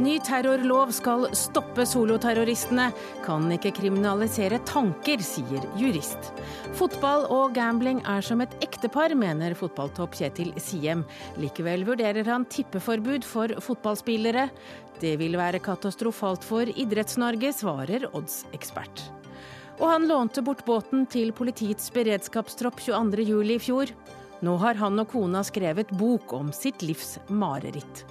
Ny terrorlov skal stoppe soloterroristene. Kan ikke kriminalisere tanker, sier jurist. Fotball og gambling er som et ektepar, mener fotballtopp Kjetil Siem. Likevel vurderer han tippeforbud for fotballspillere. Det vil være katastrofalt for Idretts-Norge, svarer Odds-ekspert. Og han lånte bort båten til politiets beredskapstropp 22.07 i fjor. Nå har han og kona skrevet bok om sitt livs mareritt.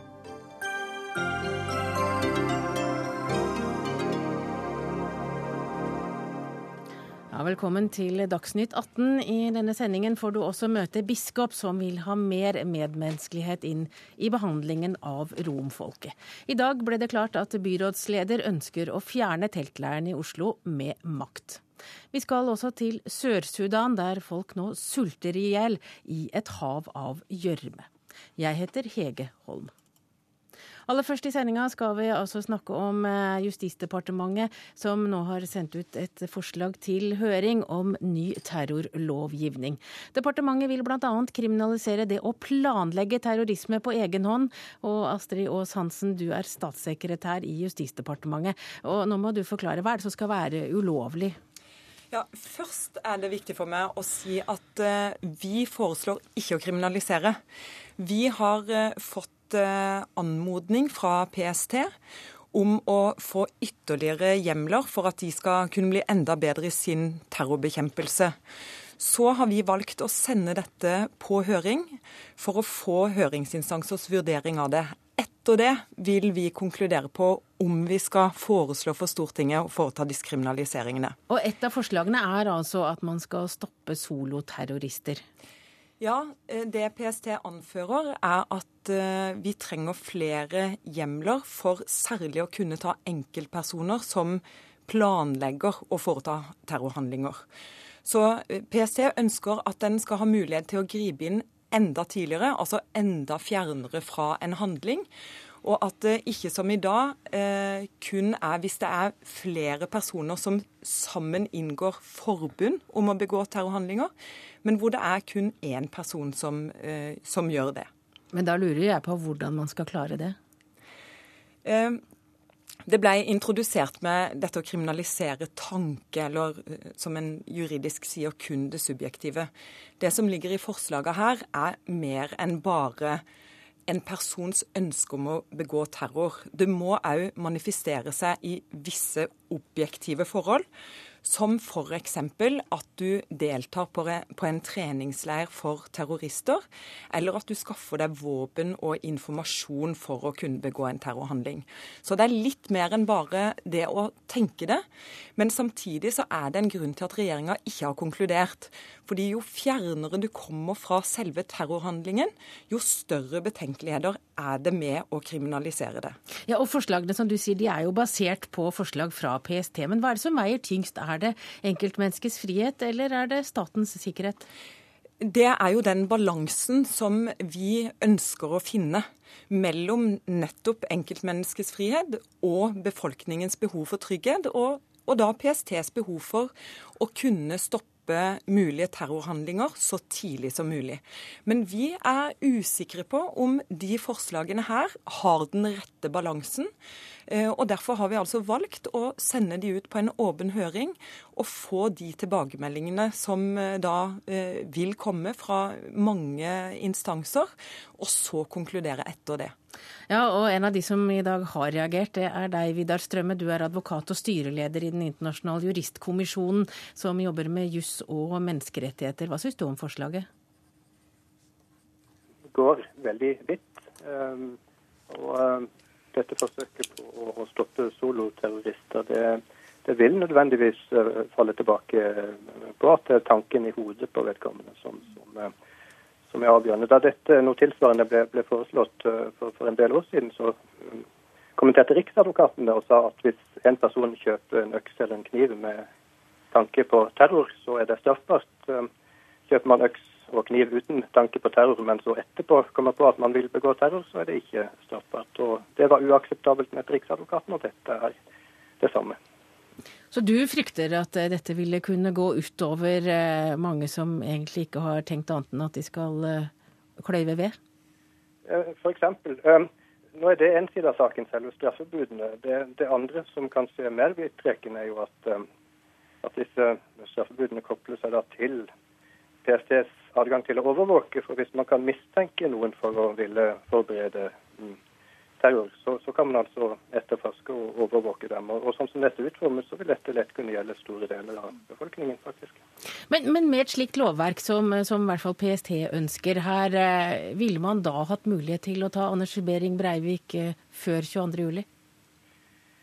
Velkommen til Dagsnytt 18. I denne sendingen får du også møte biskop som vil ha mer medmenneskelighet inn i behandlingen av romfolket. I dag ble det klart at byrådsleder ønsker å fjerne teltleiren i Oslo med makt. Vi skal også til Sør-Sudan, der folk nå sulter i hjel i et hav av gjørme. Jeg heter Hege Holm. Aller først i sendinga skal vi altså snakke om eh, Justisdepartementet, som nå har sendt ut et forslag til høring om ny terrorlovgivning. Departementet vil bl.a. kriminalisere det å planlegge terrorisme på egen hånd. Og Astrid Aas Hansen, du er statssekretær i Justisdepartementet. Og nå må du forklare hva er det som skal være ulovlig? Ja, Først er det viktig for meg å si at uh, vi foreslår ikke å kriminalisere. Vi har uh, fått Eh, anmodning fra PST om å få ytterligere hjemler for at de skal kunne bli enda bedre i sin terrorbekjempelse. Så har vi valgt å sende dette på høring for å få høringsinstansers vurdering av det. Etter det vil vi konkludere på om vi skal foreslå for Stortinget å foreta diskriminaliseringene. Og Et av forslagene er altså at man skal stoppe soloterrorister. Ja, eh, det PST anfører er at eh, vi trenger flere hjemler for særlig å kunne ta enkeltpersoner som planlegger å foreta terrorhandlinger. Så eh, PST ønsker at den skal ha mulighet til å gripe inn enda tidligere, altså enda fjernere fra en handling. Og at det ikke som i dag eh, kun er hvis det er flere personer som sammen inngår forbund om å begå terrorhandlinger, men hvor det er kun én person som, eh, som, gjør det. Men da lurer jeg på hvordan man skal klare det? Eh, det ble introdusert med dette å kriminalisere tanke, eller eh, som en juridisk sier, kun det subjektive. Det som ligger i forslaget her, er mer enn bare en persons ønske om å begå terror. Det må òg manifestere seg i visse objektive forhold. Som f.eks. at du deltar på en treningsleir for terrorister, eller at du skaffer deg våpen og informasjon for å kunne begå en terrorhandling. Så det er litt mer enn bare det å tenke det. Men samtidig så er det en grunn til at regjeringa ikke har konkludert. Fordi jo fjernere du kommer fra selve terrorhandlingen, jo større betenkeligheter er det med å kriminalisere det. Ja, og Forslagene som du sier, de er jo basert på forslag fra PST. Men hva er det som veier tyngst? Er det enkeltmenneskets frihet, eller er det statens sikkerhet? Det er jo den balansen som vi ønsker å finne mellom nettopp enkeltmenneskets frihet og befolkningens behov for trygghet, og, og da PSTs behov for å kunne stoppe mulige terrorhandlinger så tidlig som mulig. Men vi er usikre på om de forslagene her har den rette balansen. Eh, og Derfor har vi altså valgt å sende de ut på en åpen høring og få de tilbakemeldingene som eh, da eh, vil komme fra mange instanser, og så konkludere etter det. Ja, og En av de som i dag har reagert, det er deg, Vidar Strømme. Du er advokat og styreleder i Den internasjonale juristkommisjonen, som jobber med juss og menneskerettigheter. Hva syns du om forslaget? Det går veldig vidt. Um, og dette forsøket på å stoppe soloterrorister, det, det, vil nødvendigvis eh, falle tilbake eh, på at det er tanken i hodet på vedkommende som, som, eh, som er avgjørende. Da dette noe tilsvarende ble, ble foreslått for, for, en del år siden, så kommenterte Riksadvokaten det og sa at hvis en person kjøper en øks eller en kniv med tanke på terror, så er det straffbart. Kjøper man øks og kniv uten tanke på terror, men så etterpå kommer på at man vil begå terror, så er det ikke straffbart. Og Det var uakseptabelt med Riksadvokaten, og dette er det samme. Så du frykter at eh, dette ville kunne gå utover eh, mange som egentlig ikke har tenkt annet enn at de skal eh, kløyve ved? For eksempel. nå er det én side av saken, selve straffebudene. Det, det, andre som kanskje er mer vidtrekkende, er jo at, at disse straffebudene kobler seg da til PSTs adgang til å overvåke. For hvis man kan mistenke noen for å ville forberede mm, terror, så, så, kan man altså etterforske og overvåke dem. Og, og sånn som dette utformes, så vil dette lett kunne gjelde store deler av befolkningen, faktisk. Men, men med et slikt lovverk som, som, i hvert fall PST ønsker her, eh, ville man da hatt mulighet til å ta Anders Behring Breivik eh, før 22.07?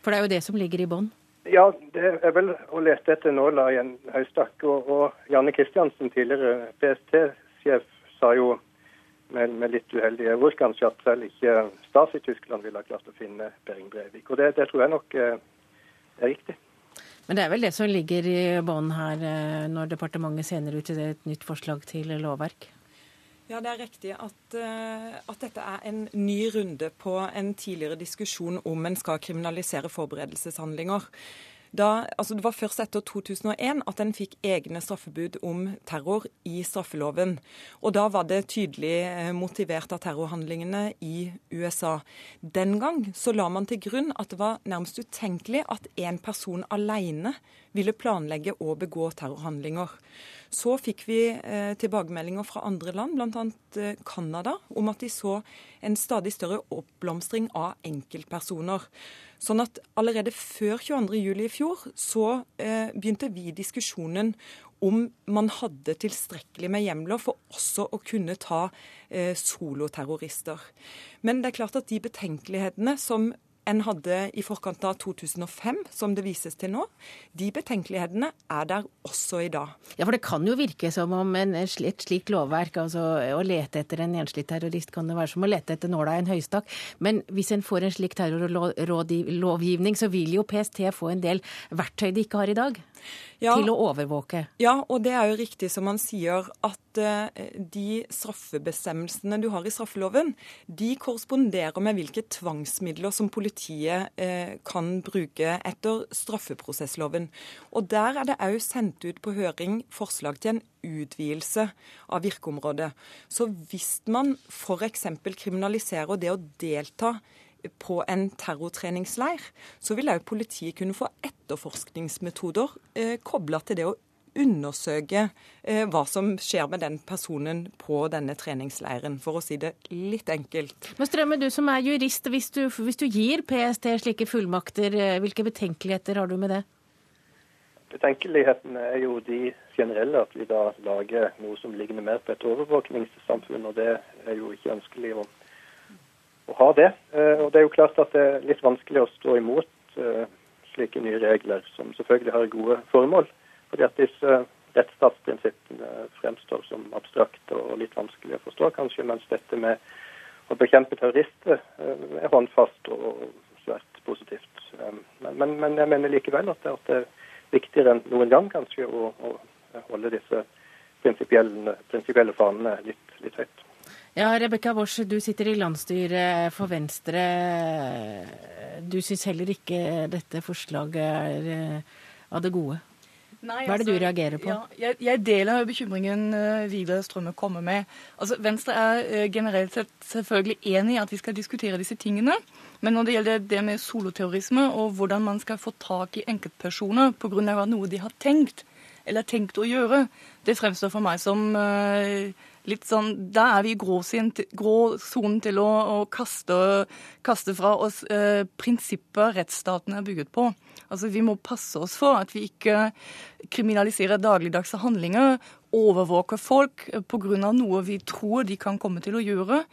For det er jo det som ligger i bånn? Ja, det er vel å lete etter nåla i en høystakk. Og, og Janne Kristiansen, tidligere PST-sjef, sa jo med, med, litt uheldige ord kanskje at selv ikke Stasi-Tyskland ville ha klart å finne Behring Breivik. Og det, det, tror jeg nok eh, er riktig. Men det er vel det som ligger i bånn her eh, når departementet sender ut et nytt forslag til lovverk? Ja, Det er riktig at, uh, at, dette er en ny runde på en tidligere diskusjon om en skal kriminalisere forberedelseshandlinger. Da, altså det var først etter 2001 at en fikk egne straffebud om terror i straffeloven. Og da var det tydelig eh, motivert av terrorhandlingene i USA. Den gang så la man til grunn at det var nærmest utenkelig at én person alene ville planlegge å begå terrorhandlinger. Så fikk vi eh, tilbakemeldinger fra andre land, bl.a. Eh, Canada, om at de så en stadig større oppblomstring av enkeltpersoner. Sånn at allerede før 22.07. i fjor så eh, begynte vi diskusjonen om man hadde tilstrekkelig med hjemler for også å kunne ta eh, soloterrorister. Men det er klart at de betenkelighetene som en hadde i forkant av 2005, som det vises til nå, de betenkelighetene er der også i dag. Ja, for det kan jo virke som om en, et slikt lovverk, altså å lete etter en enslig terrorist, kan det være som å lete etter nåla i en høystakk. Men hvis en får en slik terrorlovgivning, så vil jo PST få en del verktøy de ikke har i dag? Ja, til å overvåke. Ja, og det er jo riktig som han sier, at uh, de straffebestemmelsene du har i straffeloven, de korresponderer med hvilke tvangsmidler som politiet uh, kan bruke etter straffeprosessloven. Og der er det òg sendt ut på høring forslag til en utvidelse av virkeområdet. Så hvis man f.eks. kriminaliserer det å delta på en terrortreningsleir, så vil òg politiet kunne få etterforskningsmetoder eh, kobla til det å undersøke eh, hva som skjer med den personen på denne treningsleiren, for å si det litt enkelt. Men Strømme, du som er jurist, hvis du, hvis du gir PST slike fullmakter, eh, hvilke betenkeligheter har du med det? Betenkelighetene er jo de generelle, at vi da lager noe som ligner mer på et overvåkningssamfunn. og Det er jo ikke ønskelig. å å ha det. Eh, og Det er jo klart at det er litt vanskelig å stå imot eh, slike nye regler, som selvfølgelig har gode formål. Fordi at disse rettsstatsprinsippene fremstår som abstrakte og litt vanskelig å forstå, kanskje, mens dette med å bekjempe terrorister eh, er håndfast og svært positivt. Men, men, men jeg mener likevel at det, at det, er viktigere enn noen gang kanskje å, å holde disse prinsipielle, prinsipielle fanene litt, litt høyt. Ja, Rebekka Wosch, du sitter i landsstyret for Venstre. Du syns heller ikke dette forslaget er eh, av det gode? Nei, Hva er det altså, du reagerer på? Ja, jeg, jeg, deler bekymringen uh, Vidar Strømme kommer med. Altså, Venstre er uh, generelt sett selvfølgelig enig i at vi skal diskutere disse tingene. Men når det gjelder det med soloterrorisme og hvordan man skal få tak i enkeltpersoner pga. noe de har tenkt, eller tenkt å gjøre, det fremstår for meg som uh, litt sånn Da er vi i gråsonen til å, å kaste, kaste, fra oss eh, prinsipper rettsstaten er bygget på. Altså Vi må passe oss for at vi ikke kriminaliserer dagligdagse handlinger, overvåker folk eh, pga. noe vi tror de kan komme til å gjøre.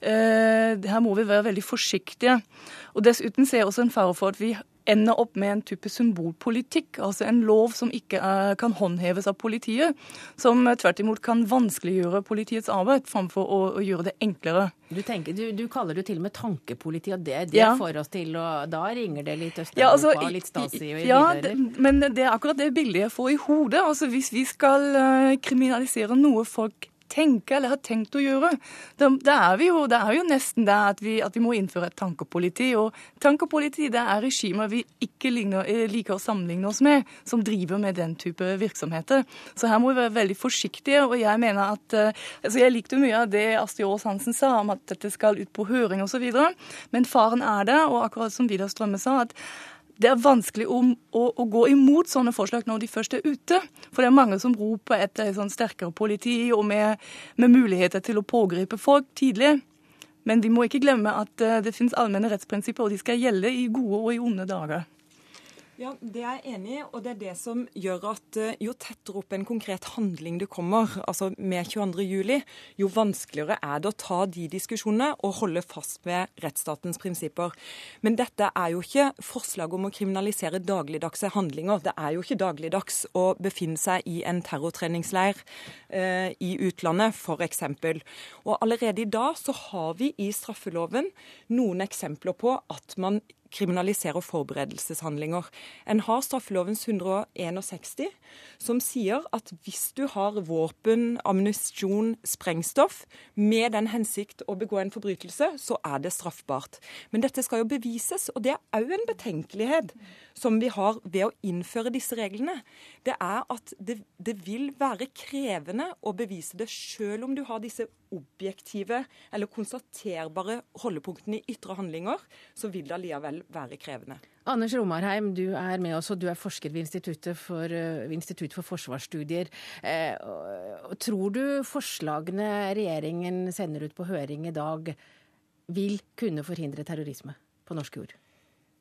Eh, her må vi være veldig forsiktige. Og Dessuten ser jeg også en fare for at vi ender opp med en type symbolpolitikk, altså en lov som ikke er, kan håndheves av politiet, som tvert imot kan vanskeliggjøre politiets arbeid framfor å, å gjøre det enklere. Du, tenker, du, du, kaller det til og med tankepoliti, og det, det ja. får oss til å Da ringer det litt Øst-Europa, ja, altså, litt Stasi og Ja, det, men det er akkurat det bildet jeg får i hodet. Altså Hvis vi skal uh, kriminalisere noe folk tenke eller har tenkt å gjøre. Da, da er vi jo, det er jo nesten der at vi, at vi, må innføre et tankepoliti. Og tankepoliti det er regimer vi ikke ligner, eh, liker å sammenligne oss med, som driver med den type virksomheter. Så her må vi være veldig forsiktige. Og jeg mener at eh, altså Jeg likte mye av det Astrid Aas Hansen sa om at dette skal ut på høring osv. Men faren er det, og akkurat som Vidar Strømme sa, at det er vanskelig å, å, å, gå imot sånne forslag når de først er ute. For det er mange som roper etter sånn sterkere politi og med, med, muligheter til å pågripe folk tidlig. Men vi må ikke glemme at eh, det finnes allmenne rettsprinsipper, og de skal gjelde i gode og i onde dager. Ja, Det er jeg enig i, og det er det som gjør at eh, jo tettere opp en konkret handling du kommer, altså med 22.07, jo vanskeligere er det å ta de diskusjonene og holde fast ved rettsstatens prinsipper. Men dette er jo ikke forslag om å kriminalisere dagligdagse handlinger. Det er jo ikke dagligdags å befinne seg i en terrortreningsleir eh, i utlandet, f.eks. Og allerede i dag så har vi i straffeloven noen eksempler på at man kriminaliserer forberedelseshandlinger. En har straffelovens 161, som sier at hvis du har våpen, ammunisjon, sprengstoff med den hensikt å begå en forbrytelse, så er det straffbart. Men dette skal jo bevises, og det er òg en betenkelighet som vi har ved å innføre disse reglene. Det er at det, det vil være krevende å bevise det, sjøl om du har disse objektive eller konstaterbare holdepunktene i ytre handlinger, så vil det allikevel være krevende. Anders Romarheim, du er med oss, og du er forsker ved Instituttet for, Institutt for forsvarsstudier. Eh, tror du forslagene regjeringen sender ut på høring i dag, vil kunne forhindre terrorisme på norsk jord?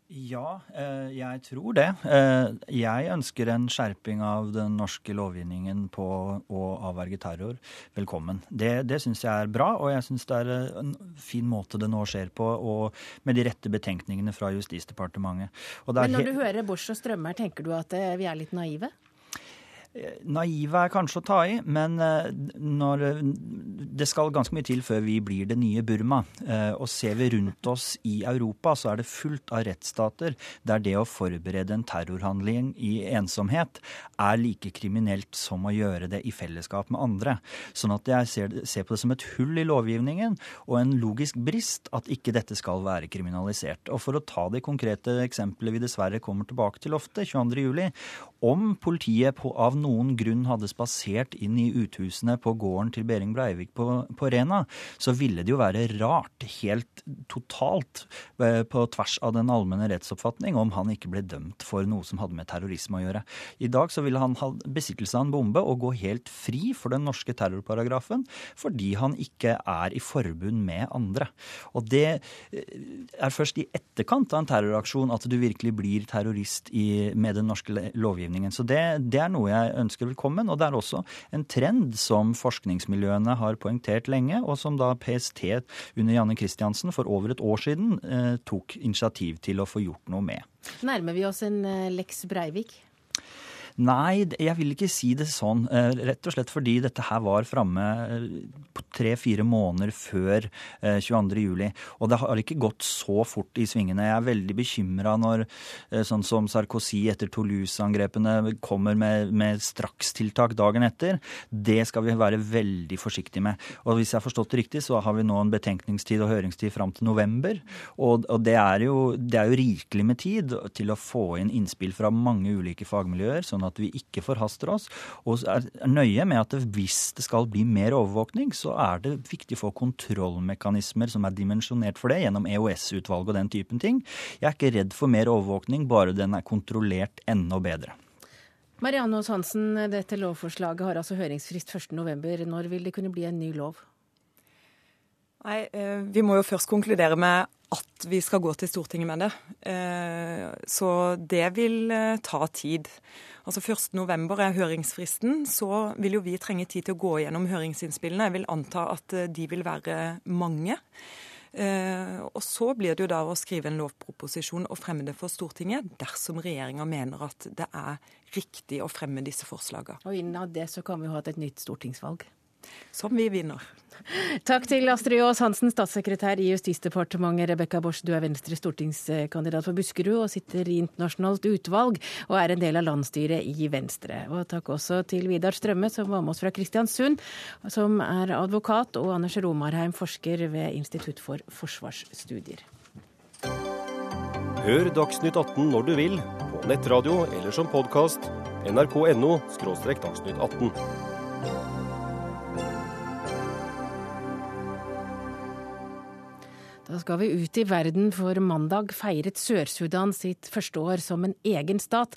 Ja, eh, jeg tror det. Eh, jeg ønsker en skjerping av den norske lovgivningen på å avverge terror velkommen. Det, det syns jeg er bra, og jeg syns det er en fin måte det nå skjer på, og med de rette betenkningene fra Justisdepartementet. Men når du hører Bosch og Strømmer, tenker du at eh, vi er litt naive? Naive er kanskje å ta i, men eh, det skal ganske mye til før vi blir det nye Burma. Eh, og ser vi rundt oss i Europa, så er det fullt av rettsstater der det å forberede en terrorhandling i ensomhet er like kriminelt som å gjøre det i fellesskap med andre. Sånn at jeg ser, ser på det som et hull i lovgivningen og en logisk brist at ikke dette skal være kriminalisert. Og for å ta det konkrete eksempelet vi dessverre kommer tilbake til ofte, 22.07. Om politiet på, av noen grunn hadde spasert inn i uthusene på gården til Behring Breivik på, på, Rena, så ville det jo være rart, helt totalt eh, på tvers av den allmenne rettsoppfatning, om han ikke ble dømt for noe som hadde med terrorisme å gjøre. I dag så ville han ha besittelse av en bombe og gå helt fri for den norske terrorparagrafen fordi han ikke er i forbund med andre. Og det eh, er først i etterkant av en terroraksjon at du virkelig blir terrorist i, med den norske lovgivningen. Så det, det er noe jeg ønsker velkommen. Og det er også en trend som forskningsmiljøene har poengtert lenge, og som da PST under Janne Christiansen for over et år siden eh, tok initiativ til å få gjort noe med. Nærmer vi oss en eh, Lex Breivik? Nei, jeg vil ikke si det sånn. Eh, rett og slett fordi dette her var framme eh, tre-fire måneder før 22.07. Eh, og det har ikke gått så fort i svingene. Jeg er veldig bekymra når sånn som Sarkozy etter Toulouse-angrepene kommer med, med strakstiltak dagen etter. Det skal vi være veldig forsiktige med. Og hvis jeg har forstått det riktig, så har vi nå en betenkningstid og høringstid fram til november. Og, og det, er jo, det er jo rikelig med tid til å få inn innspill fra mange ulike fagmiljøer. sånn at vi ikke forhaster oss. Og er nøye med at hvis det skal bli mer overvåkning, så er det viktig å få kontrollmekanismer som er dimensjonert for det, gjennom EOS-utvalget og den typen ting. Jeg er ikke redd for mer overvåkning, bare den er kontrollert enda bedre. Marianne Aas Hansen, dette lovforslaget har altså høringsfrist 1.11. Når vil det kunne bli en ny lov? Nei, eh, Vi må jo først konkludere med at vi skal gå til Stortinget med det. Eh, så det vil eh, ta tid. Altså 1.11 er høringsfristen. Så vil jo vi trenge tid til å gå gjennom høringsinnspillene. Jeg vil anta at de vil være mange. Og så blir det jo da å skrive en lovproposisjon og fremme det for Stortinget dersom regjeringa mener at det er riktig å fremme disse forslagene. Og innen det så kan vi ha et nytt stortingsvalg. Som vi vinner. Takk til Astrid Aas Hansen, statssekretær i Justisdepartementet. Rebekka Bosch, du er Venstre stortingskandidat for Buskerud og sitter i internasjonalt utvalg og er en del av landsstyret i Venstre. Og takk også til Vidar Strømme, som var med oss fra Kristiansund, som er advokat, og Anders Romarheim, forsker ved Institutt for forsvarsstudier. Hør Dagsnytt 18 når du vil, på nettradio eller som podkast. nrk.no – dagsnytt 18. Da skal vi ut i verden, for mandag feiret Sør-Sudan sitt første år som en egen stat.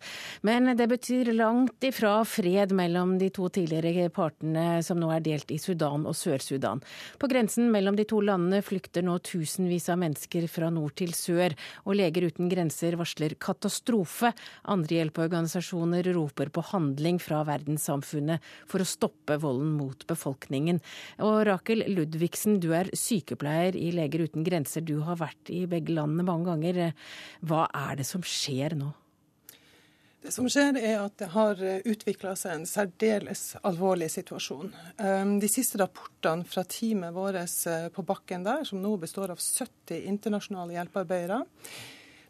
Men det betyr langt ifra fred mellom de to tidligere partene som nå er delt i Sudan og Sør-Sudan. På grensen mellom de to landene flykter nå tusenvis av mennesker fra nord til sør, og Leger uten grenser varsler katastrofe. Andre hjelpeorganisasjoner roper på handling fra verdenssamfunnet for å stoppe volden mot befolkningen. Og Rakel Ludvigsen, du er sykepleier i Leger uten grenser grenser. Du har vært i begge landene mange ganger. Hva er det som skjer nå? Det som skjer, er at det har utvikla seg en særdeles alvorlig situasjon. Um, de siste rapportene fra teamet vårt eh, på bakken der, som nå består av 70 internasjonale hjelpearbeidere,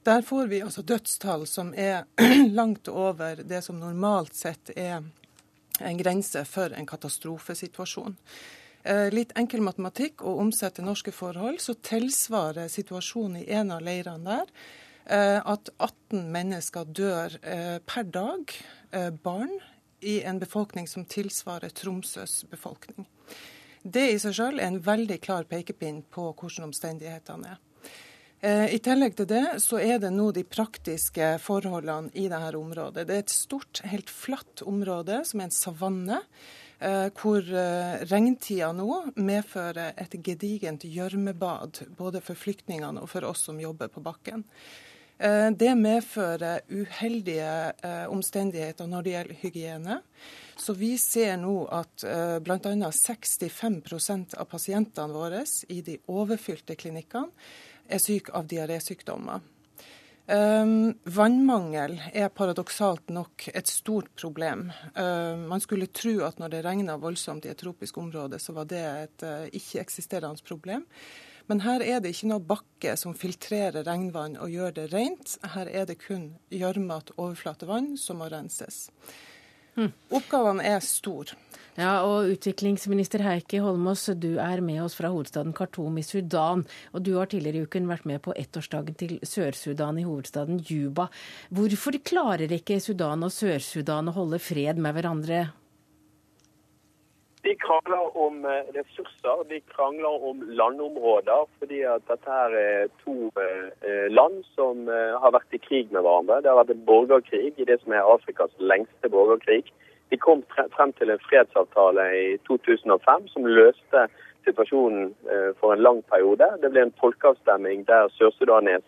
der får vi altså dødstall som er langt over det som normalt sett er en grense for en katastrofesituasjon. Eh, litt enkel matematikk og omsett til norske forhold, så tilsvarer situasjonen i en av leirene der eh, at 18 mennesker dør eh, per dag, barn, i en befolkning som tilsvarer Tromsøs befolkning. Det i seg selv er en veldig klar pekepinn på hvordan omstendighetene er. I tillegg til det så er det nå de praktiske forholdene i dette området. Det er et stort, helt flatt område som er en savanne. Eh, hvor eh, regntida nå medfører et gedigent gjørmebad både for flyktningene og for oss som jobber på bakken. Eh, det medfører uheldige omstendigheter når det gjelder hygiene. Så vi ser nå at bl.a. 65% av pasientene våre i de overfylte klinikkene er syke av diarésykdommer. Um, vannmangel er paradoksalt nok et stort problem. Uh, man skulle tro at når det regna voldsomt i et tropisk område, så var det et uh, ikke-eksisterende problem. Men her er det ikke noe bakke som filtrerer regnvann og gjør det rent. Her er det kun gjørmete overflatevann som må renses. Mm. Oppgavene er store. Ja, og Utviklingsminister Heikki Holmås, du er med oss fra hovedstaden Khartoum i Sudan. Og du har tidligere i uken vært med på ettårsdagen til Sør-Sudan i hovedstaden Juba. Hvorfor klarer ikke Sudan og Sør-Sudan å holde fred med hverandre? De krangler om eh, ressurser, de krangler om landområder. fordi at dette her er to eh, land som eh, har vært i krig med hverandre. Det har vært en borgerkrig i det som er Afrikas lengste borgerkrig. De kom frem til en fredsavtale i 2005 som løste situasjonen eh, for en lang periode. Det ble en folkeavstemning der sørsudanerne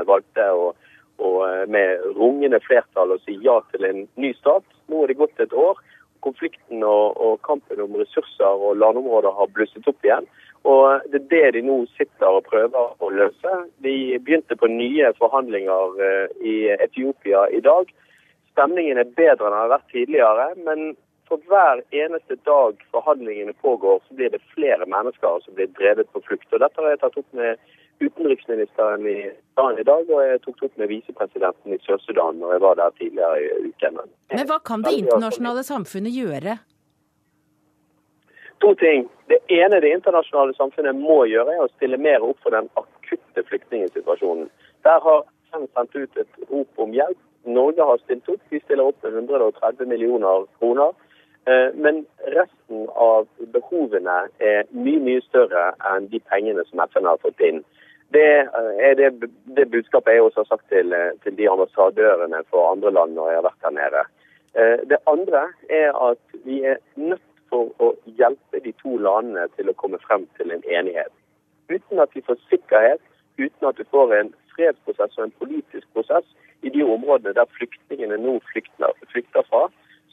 eh, valgte å, å, eh, med rungende flertall å si ja til en ny stat. Nå er det gått et år. Konflikten og, og kampen om ressurser og landområder har blusset opp igjen. Og Det er det de nå sitter og prøver å løse. De begynte på nye forhandlinger i Etiopia i dag stemningen er bedre enn den har vært tidligere. Men for hver eneste dag forhandlingene pågår, så blir det flere mennesker som blir drevet på flukt. Og Dette har jeg tatt opp med utenriksministeren i dagen i dag, og jeg tok det opp med visepresidenten i Sør-Sudan når jeg var der tidligere i uken. Men hva kan det internasjonale samfunnet gjøre? To ting. Det ene det internasjonale samfunnet må gjøre, er å stille mer opp for den akutte flyktningsituasjonen. Der har FN sendt ut et rop om hjelp Norge har stilt opp. Vi stiller opp med 130 millioner kroner. Eh, men resten av behovene er mye mye større enn de pengene som FN har fått inn. Det eh, er det, det budskapet jeg også har sagt til, eh, til, de ambassadørene for andre land når jeg har vært her nede. Det andre er at vi er nødt for å hjelpe de to landene til å komme frem til en enighet. Uten at vi får sikkerhet, uten at vi får en fredsprosess og en politisk prosess, i de områdene der flyktningene nå flykter, flykter fra,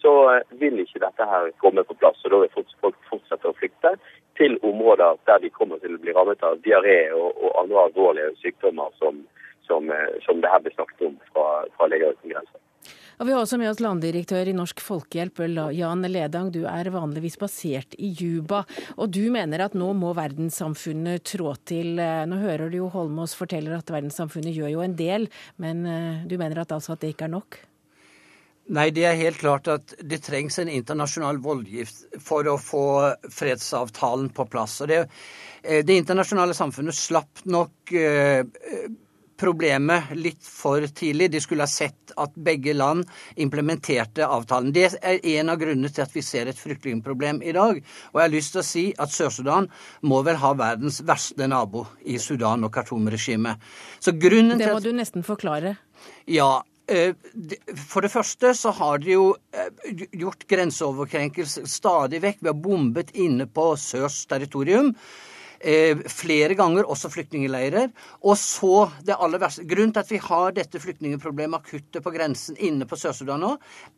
så eh, vil ikke dette her komme på plass. og Da vil folk fortsette å flykte til områder der de kommer til å bli rammet av diaré og, og, andre alvorlige sykdommer som, som, eh, som det her blir snakket om fra, fra Leger uten grenser. Og Vi har også med oss landdirektør i Norsk Folkehjelp, Jan Ledang. Du er vanligvis basert i Juba, og du mener at nå må verdenssamfunnet trå til. Nå hører du jo Holmås forteller at verdenssamfunnet gjør jo en del, men eh, du mener at altså at det ikke er nok? Nei, det er helt klart at det trengs en internasjonal voldgift for å få fredsavtalen på plass. Og det, eh, det internasjonale samfunnet slapp nok eh, problemet litt for tidlig. De skulle ha sett at begge land implementerte avtalen. Det er en av grunnene til at vi ser et flyktningproblem i dag. Og jeg har lyst til å si at Sør-Sudan må vel ha verdens verste nabo i Sudan og Khartoum-regimet. Det må du nesten forklare. Ja, eh, for det første så har de jo eh, gjort grenseoverkrenkelser stadig vekk. Vi har bombet inne på Sørs territorium. Eh, flere ganger, også flyktningleirer. Og så det aller verste Grunnen til at vi har dette flyktningproblemet akutte på grensen inne på Sør-Sudan nå,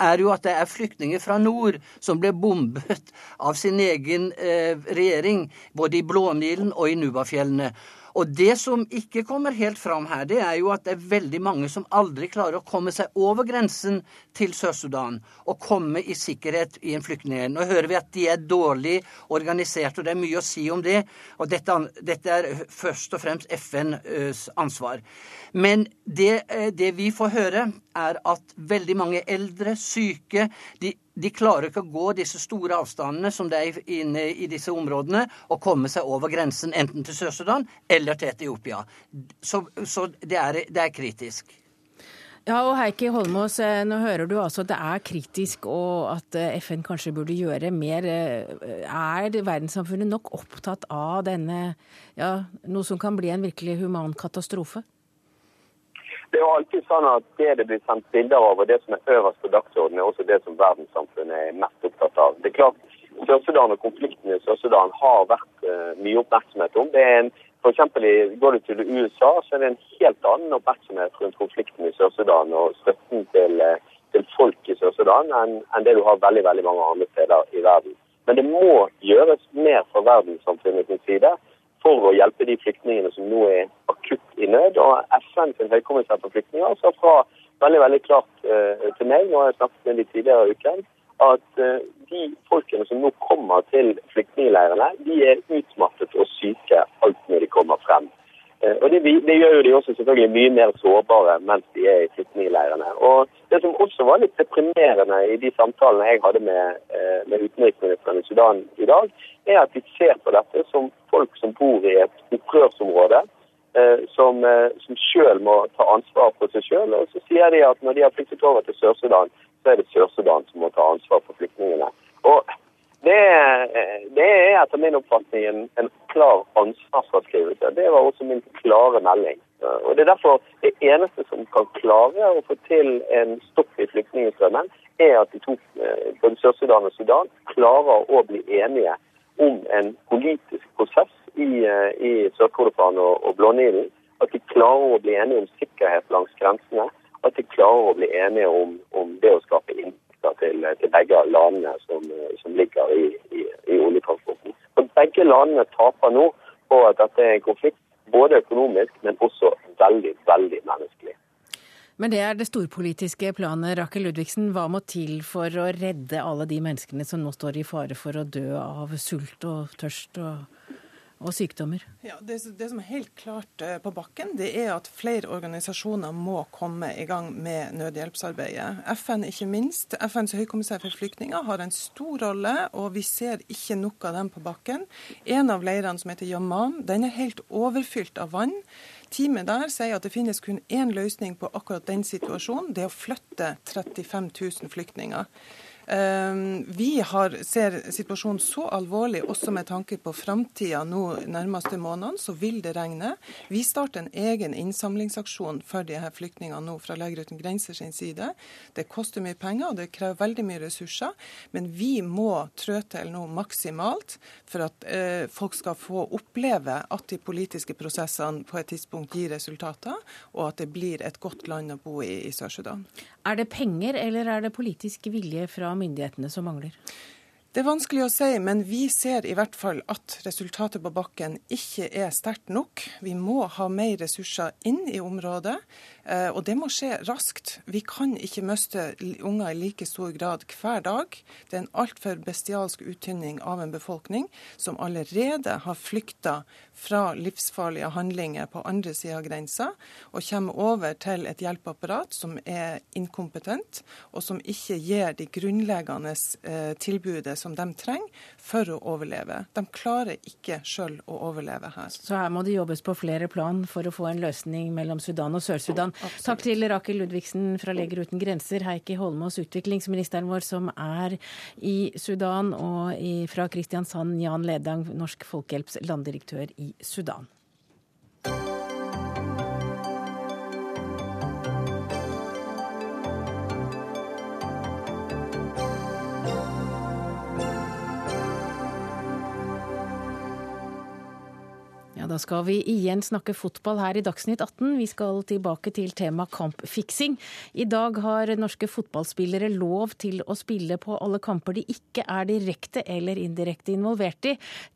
er jo at det er flyktninger fra nord som ble bombet av sin egen eh, regjering, både i Blånilen og i Nubafjellene. Og det som ikke kommer helt fram her, det er jo at det er veldig mange som aldri klarer å komme seg over grensen til Sør-Sudan og komme i sikkerhet i en flyktningleir. Nå hører vi at de er dårlig organisert, og det er mye å si om det. Og dette, dette er først og fremst FNs ansvar. Men det, eh, det, vi får høre, er at veldig mange eldre, syke, de, de klarer ikke å gå disse store avstandene som det er inne i disse områdene, og komme seg over grensen enten til Sør-Sudan eller til Etiopia. Så, så det, er, det, er, kritisk. Ja, og Heikki Holmås, eh, nå hører du altså at det er kritisk og at eh, FN kanskje burde gjøre mer. Er verdenssamfunnet nok opptatt av denne, ja, noe som kan bli en virkelig human katastrofe? Det er jo alltid sånn at det det blir sendt bilder av, og det som er øverst på dagsordenen, er også det som verdenssamfunnet er mest opptatt av. Det er klart, Sør-Sudan og konflikten i Sør-Sudan har vært uh, mye oppmerksomhet om. Det er en, eksempel, Går du til USA, så er det en helt annen oppmerksomhet rundt konflikten i Sør-Sudan og støtten til, uh, til folk i Sør-Sudan enn, enn det du har veldig veldig mange andre steder i verden. Men det må gjøres mer fra verdenssamfunnets side for å hjelpe de flyktningene som nå er akutt i nød. Og FN sin høykommissær for flyktninger sa fra veldig veldig klart uh, til meg når jeg snakket med de tidligere uken, at uh, de folkene som nå kommer til flyktningleirene, de er utmattet og syke alt når de kommer frem. Uh, og det, det, gjør jo de også selvfølgelig mye mer sårbare mens de er i flyktningleirene. Og Det som også var litt deprimerende i de samtalene jeg hadde med, med utenriksministeren i Sudan i dag, er at de ser på dette som folk som bor i et opprørsområde, eh, som, eh, som sjøl må ta ansvar for seg sjøl. Og så sier de at når de har flyktet over til Sør-Sudan, så er det Sør-Sudan som må ta ansvar for flyktningene. Og det, det er etter min oppfatning en, en klar ansvarsfraskrivelse. Det var også min klare melding. Og Det er derfor det eneste som kan klare å få til en stopp i flyktningstrømmen, er at de to, eh, både Sør-Sudan og Sudan klarer å bli enige om en politisk prosess i, eh, i Sør-Kordofan og, og Blånilen. At de klarer å bli enige om sikkerhet langs grensene. At de klarer å bli enige om, om det å skape inntekter til, til, begge landene som, som ligger i, i, i oljetransporten. For begge landene taper nå på at dette er en konflikt, både økonomisk, men også veldig, veldig menneskelig. Men det er det storpolitiske planet. Rakel Ludvigsen, hva må til for å redde alle de menneskene som nå står i fare for å dø av sult og tørst og, og sykdommer? Ja, det, det, som er helt klart eh, på bakken, det er at flere organisasjoner må komme i gang med nødhjelpsarbeidet. FN ikke minst. FNs høykommissær for flyktninger har en stor rolle, og vi ser ikke nok av dem på bakken. En av leirene som heter Yaman, den er helt overfylt av vann. Teamet der sier at det finnes kun én løsning på akkurat den situasjonen. Det er å flytte 35 000 flyktninger. Ehm, vi har, ser situasjonen så alvorlig, også med tanke på framtida nå nærmeste månedene, så vil det regne. Vi starter en egen innsamlingsaksjon for de her flyktningene nå fra Leger uten grenser sin side. Det koster mye penger, og det krever veldig mye ressurser. Men vi må trø til nå maksimalt for at eh, folk skal få oppleve at de politiske prosessene på et tidspunkt gir resultater, og at det blir et godt land å bo i i Sør-Sudan. Er det penger eller er det politisk vilje fra myndighetene som mangler? Det er vanskelig å si, men vi ser i hvert fall at resultatet på bakken ikke er sterkt nok. Vi må ha mer ressurser inn i området. Eh, og det må skje raskt. Vi kan ikke miste unger i like stor grad hver dag. Det er en altfor bestialsk uttynning av en befolkning som allerede har flykta fra livsfarlige handlinger på andre sida av grensa, og kommer over til et hjelpeapparat som er inkompetent, og som ikke gir de grunnleggende eh, tilbudet som de trenger for å overleve. De klarer ikke sjøl å overleve her. Så her må det jobbes på flere plan for å få en løsning mellom Sudan og Sør-Sudan. Takk til Rakel Ludvigsen fra Leger uten grenser, Heikki Holmås, utviklingsministeren vår som er i Sudan, og fra Kristiansand, Jan Ledang, Norsk Folkehjelps landdirektør i Sudan. Da skal vi igjen snakke fotball her i Dagsnytt 18. Vi skal tilbake til tema kampfiksing. I dag har norske fotballspillere lov til å spille på alle kamper de ikke er direkte eller indirekte involvert i.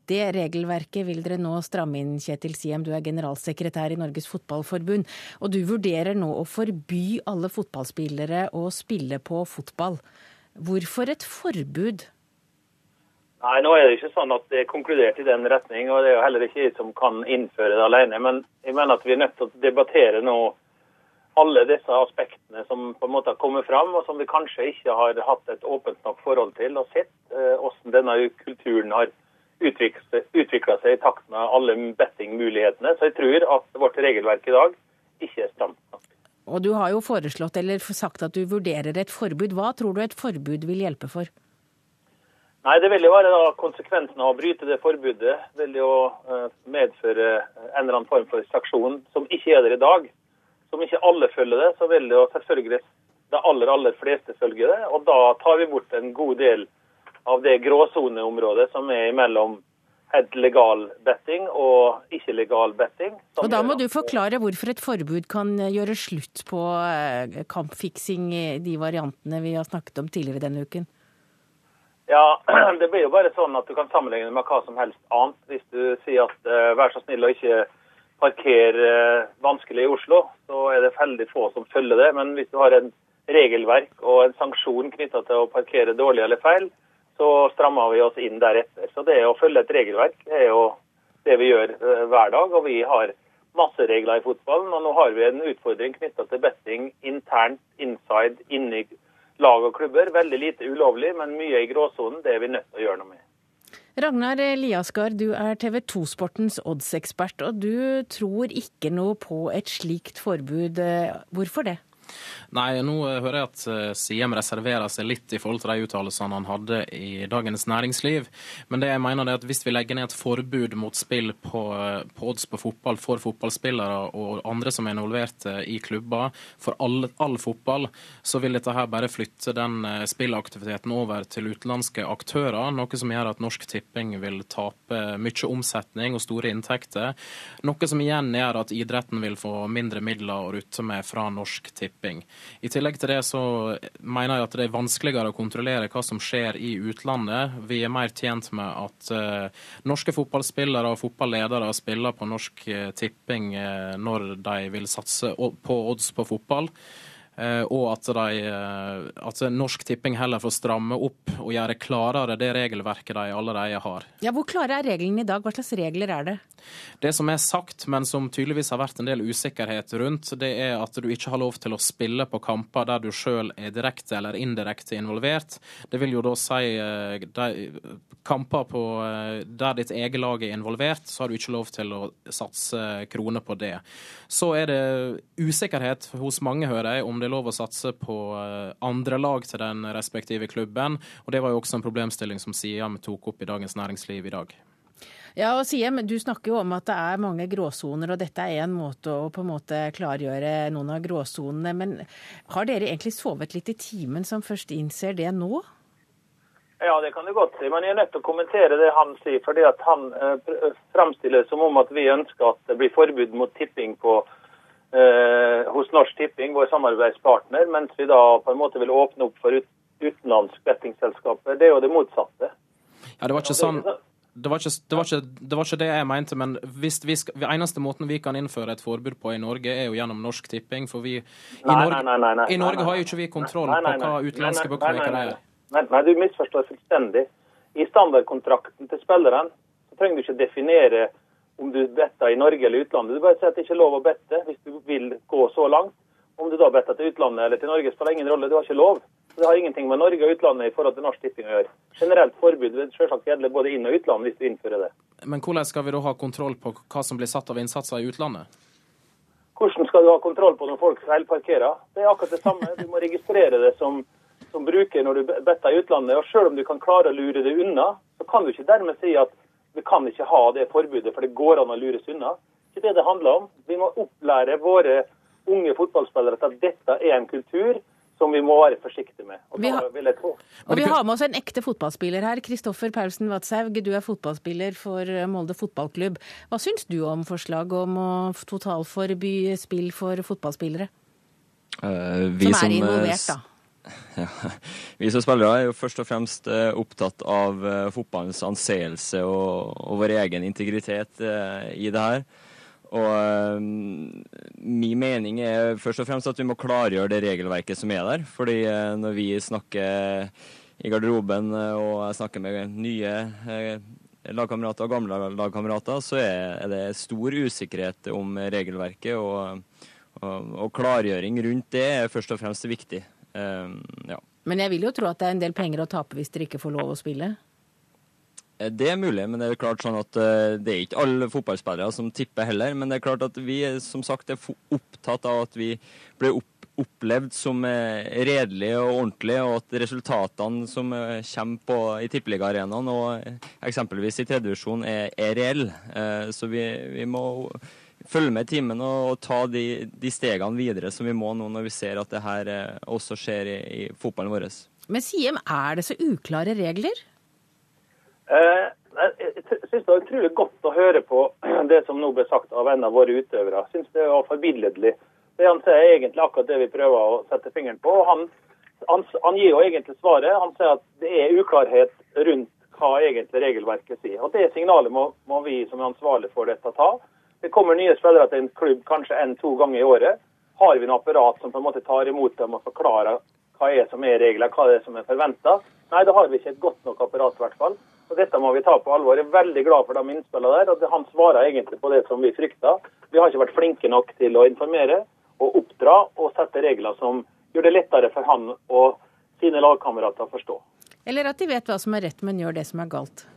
Det regelverket vil dere nå stramme inn, Kjetil Siem. Du er generalsekretær i Norges Fotballforbund. Og du vurderer nå å forby alle fotballspillere å spille på fotball. Hvorfor et forbud? Nei, nå er det ikke sånn at det er konkludert i den retning, og det er jo heller ikke jeg som kan innføre det alene. Men jeg mener at vi er nødt til å debattere nå alle disse aspektene som på en måte har kommet fram, og som vi kanskje ikke har hatt et åpent nok forhold til, og sett eh, hvordan denne kulturen har utvikla seg i takt med alle bettingmulighetene. Så jeg tror at vårt regelverk i dag ikke er stramt nok. Og du har jo foreslått eller sagt at du vurderer et forbud. Hva tror du et forbud vil hjelpe for? Nei, Det vil jo være da konsekvensen av å bryte det forbudet. vil jo uh, medføre en eller annen form for sanksjon som ikke er der i dag. Som ikke alle følger det, så vil jo selvfølgelig de aller aller fleste følge det. Og da tar vi bort en god del av det gråsoneområdet som er mellom helt legal betting og ikke legal betting. Og Da må du forklare hvorfor et forbud kan gjøre slutt på eh, kampfiksing i de variantene vi har snakket om tidligere denne uken. Ja, det blir jo bare sånn at du kan sammenligne med hva som helst annet. Hvis du sier at uh, vær så snill å ikke parkere uh, vanskelig i Oslo, så er det veldig få som følger det. Men hvis du har en regelverk og en sanksjon knytta til å parkere dårlig eller feil, så strammer vi oss inn deretter. Så det å følge et regelverk er jo det vi gjør uh, hver dag. Og vi har masse regler i fotballen. Og nå har vi en utfordring knytta til betting internt, inside, inni lag og klubber. Veldig lite ulovlig, men mye i gråsonen. Det er vi nødt til å gjøre noe med. Ragnar Liaskar, du er TV 2-sportens oddsekspert, og du tror ikke noe på et slikt forbud. Hvorfor det? Nei, nå hører jeg at eh, Siem reserverer seg litt i forhold til de uttalelsene han hadde i Dagens Næringsliv. Men det jeg mener er at hvis vi legger ned et forbud mot spill på, eh, på odds på fotball for fotballspillere og andre som er involvert eh, i klubber, for all, all fotball, så vil dette her bare flytte den spillaktiviteten over til utenlandske aktører. Noe som gjør at Norsk Tipping vil tape mye omsetning og store inntekter. Noe som igjen gjør at idretten vil få mindre midler å rutte med fra Norsk Tipping. I tillegg til det så mener jeg at det er vanskeligere å kontrollere hva som skjer i utlandet. Vi er mer tjent med at uh, norske fotballspillere og fotballedere spiller på Norsk uh, Tipping uh, når de vil satse på odds på fotball. Eh, og at, de, eh, at, Norsk Tipping heller får stramme opp og gjøre klarere det regelverket de allerede har. Ja, Hvor klare er reglene i dag? Hva slags regler er det? Det som er sagt, men som tydeligvis har vært en del usikkerhet rundt, det er at du ikke har lov til å spille på kamper der du sjøl er direkte eller indirekte involvert. Det vil jo da si eh, de, kamper på, der ditt eget lag er involvert, så har du ikke lov til å satse kroner på det. Så er det usikkerhet hos mange, hører jeg, om det er lov å satse på eh, andre lag til den respektive klubben. Og det var jo også en problemstilling som Siam tok opp i Dagens Næringsliv i dag. Ja, og Siem, Du snakker jo om at det er mange gråsoner, og dette er en måte å på en måte klargjøre noen av gråsonene. Men har dere egentlig sovet litt i timen som først innser det nå? Ja, det kan du godt si, men jeg er nødt til å kommentere det han sier. fordi at Han eh, framstiller som om at vi ønsker at det blir forbud mot tipping på eh, hos Norsk Tipping, vår samarbeidspartner, mens vi da på en måte vil åpne opp for ut, utenlandsk bettingselskaper. Det er jo det motsatte. Ja, det var ikke sånn... det var, ikke, det, var ikke, det var ikke det jeg mente, men hvis vi skal, eneste måten vi kan innføre et forbud på i Norge, er jo gjennom Norsk Tipping. For vi, i Norge, nei, nei, nei, i Norge har jo ikke vi kontroll på hva utenlandske bookmakere er. Nei, nei, du misforstår fullstendig. I standardkontrakten til spilleren så trenger du ikke definere om du better i Norge eller utlandet. Du bare sier at det ikke er lov å bette hvis du vil gå så langt. Om du da better til utlandet eller til Norge, spiller ingen rolle. Du har ikke lov. Så Det har ingenting med Norge og utlandet i forhold til Norsk Tipping å gjøre. Generelt forbud vil selvsagt gjelde både inn- og utland hvis du innfører det. Men hvordan skal vi da ha kontroll på hva som blir satt av innsatser i utlandet? Hvordan skal du ha kontroll på når folk feilparkerer? Det er akkurat det samme. Du må registrere det som, som bruker når du better i utlandet. Og selv om du kan klare å lure det unna, så kan du ikke dermed si at vi kan ikke ha det forbudet, for det går an å lures unna. Det er ikke det det handler om. Vi må opplære våre unge fotballspillere til at dette er en kultur som vi må være forsiktige med. Og Vi har- vil jeg tro. Og vi har med oss en ekte fotballspiller her. Kristoffer Paulsen Vadshaug, du er fotballspiller for Molde fotballklubb. Hva syns du om forslaget om å totalforby spill for fotballspillere? Uh, vi Som er eh, involvert, da. Ja. Vi som spillere er jo først og fremst eh, opptatt av fotballens anseelse og, og vår egen integritet i det her. Og eh, min mening er først og fremst at vi må klargjøre det regelverket som er der. Fordi eh, når vi snakker i garderoben eh, og jeg snakker med nye lagkamerater og gamle lagkamerater, så er det stor usikkerhet om regelverket. og og, og klargjøring rundt det er først og fremst viktig. Um, ja. Men jeg vil jo tro at det er en del penger å tape hvis dere ikke får lov å spille. Eh, Det er mulig, men det er klart sånn at eh, det er ikke alle fotballspillere som tipper heller. Men det er klart at vi er som sagt er opptatt av at vi blir opp, opplevd som eh, redelige og ordentlige, og at resultatene som eh, kommer på, i tippeligaarenaen og eh, eksempelvis i tredjevisjon, er, er reelle. Eh, Så vi, vi må følge med i timen og, og ta de, de stegene videre som vi må nå når vi ser at det her eh, også skjer i, i fotballen vår. Men Siem, er det så uklare regler? Eh, jeg syns det var utrolig godt å høre på det som nå ble sagt av en av våre utøvere. Jeg syns det var forbilledlig. Det han sier er egentlig akkurat det vi prøver å sette fingeren på. Han, han, han gir jo egentlig svaret. Han sier at det er uklarhet rundt hva egentlig regelverket sier. Og Det signalet må, må vi som er ansvarlige for dette ta. Det kommer nye spillere til en klubb kanskje en-to ganger i året. Har vi noe apparat som på en måte tar imot dem og forklarer hva er som er regler, hva er som er forventa? Nei, da har vi ikke et godt nok apparat, i hvert fall. Så Dette må vi ta på alvor. Jeg er veldig glad for de innspillene der. og Han svarer egentlig på det som vi frykta. Vi har ikke vært flinke nok til å informere og oppdra og sette regler som gjør det lettere for han og sine lagkamerater å forstå. Eller at de vet hva som er rett, men gjør det som er galt?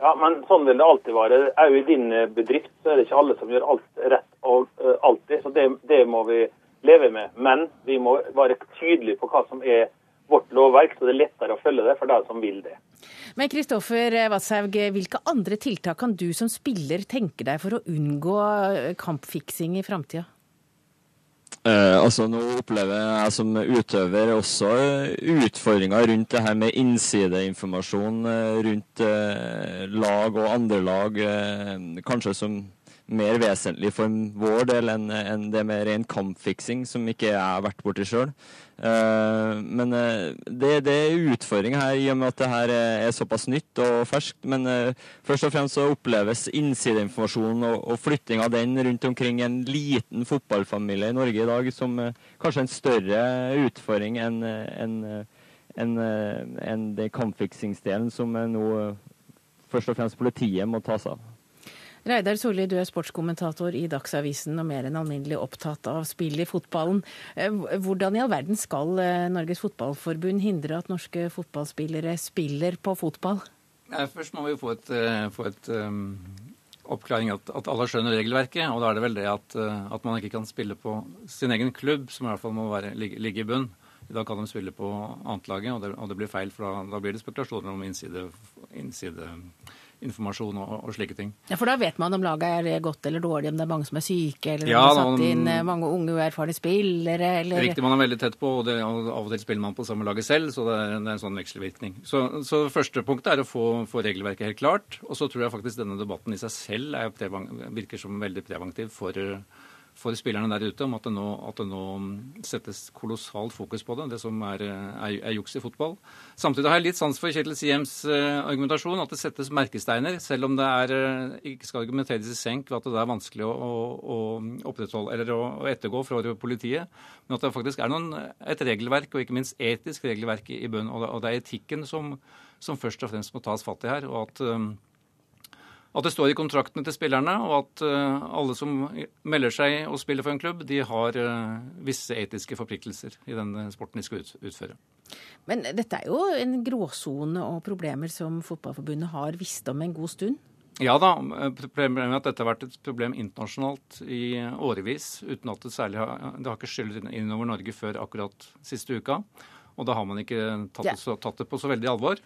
Ja, men sånn vil det alltid være. Òg i din eh, bedrift så er det ikke alle som gjør alt rett og uh, alltid. Så det, det må vi leve med. Men vi må være tydelige på hva som er vårt lovverk, så det er lettere å følge det for de som vil det. Men Kristoffer Vadshaug, hvilke andre tiltak kan du som spiller tenke deg for å unngå eh, kampfiksing i framtida? Eh, altså Nå opplever jeg som utøver også eh, utfordringer rundt det her med innsideinformasjon eh, rundt eh, lag og andre lag. Eh, kanskje som mer vesentlig for vår del enn en det med ren kampfiksing, som ikke jeg har vært borti sjøl. Uh, men uh, det, det er utfordring her i og med at det her er, såpass nytt og ferskt. Men uh, først og fremst så oppleves innsideinformasjonen og, og flytting av den rundt omkring en liten fotballfamilie i Norge i dag som eh, kanskje en større utfordring enn en, en, en, eh, den kampfiksingsdelen som eh, nå eh, først og fremst politiet må ta seg av. Reidar Solli, du er sportskommentator i Dagsavisen og mer enn alminnelig opptatt av spill i fotballen. Eh, Hvordan i all verden skal eh, Norges Fotballforbund hindre at norske fotballspillere spiller på fotball? Først må vi få et, eh, få et um, oppklaring at, at alle skjønner regelverket. Og da er det vel det at, at man ikke kan spille på sin egen klubb, som i hvert fall må være, ligge, ligge i bunn. I dag kan de spille på annetlaget, og, det- og det blir feil, for da, da blir det spekulasjoner om innsideinformasjon og, og slike ting. Ja, For da vet man om laget er godt eller dårlig, om det er mange som er syke, eller Ja, om det er satt inn eh, mange unge uerfarne spillere, eller Riktig, man er veldig tett på, og, det, og av og til spiller man på samme laget selv, så det er, det er en sånn vekselvirkning. Så, så første punktet er å få, få regelverket helt klart, og så tror jeg faktisk denne debatten i seg selv er prevang, virker som veldig preventiv for, for spillerne der ute om at det nå, at det nå settes kolossalt fokus på det, det som er, er, er, juks i fotball. Samtidig har jeg litt sans for Kjetil Siems uh, argumentasjon, at det settes merkesteiner, selv om det er, uh, ikke skal argumenteres i senk ved at det er vanskelig å, å, opprettholde eller å, å, ettergå fra politiet, men at det faktisk er noen, et regelverk, og ikke minst etisk regelverk i, bunnen. Og det er etikken som, som, først og fremst må tas fatt i her. og at um, at det står i kontraktene til spillerne, og at uh, alle som melder seg og spiller for en klubb, de har uh, visse etiske forpliktelser i den sporten de skal ut, utføre. Men dette er jo en gråsone og problemer som Fotballforbundet har visst om en god stund? Ja da, problemet er at dette har vært et problem internasjonalt i årevis, uten at det særlig har, det har ikke skyllet innover Norge før akkurat siste uka. Og da har man ikke tatt, det, tatt det på så veldig alvor.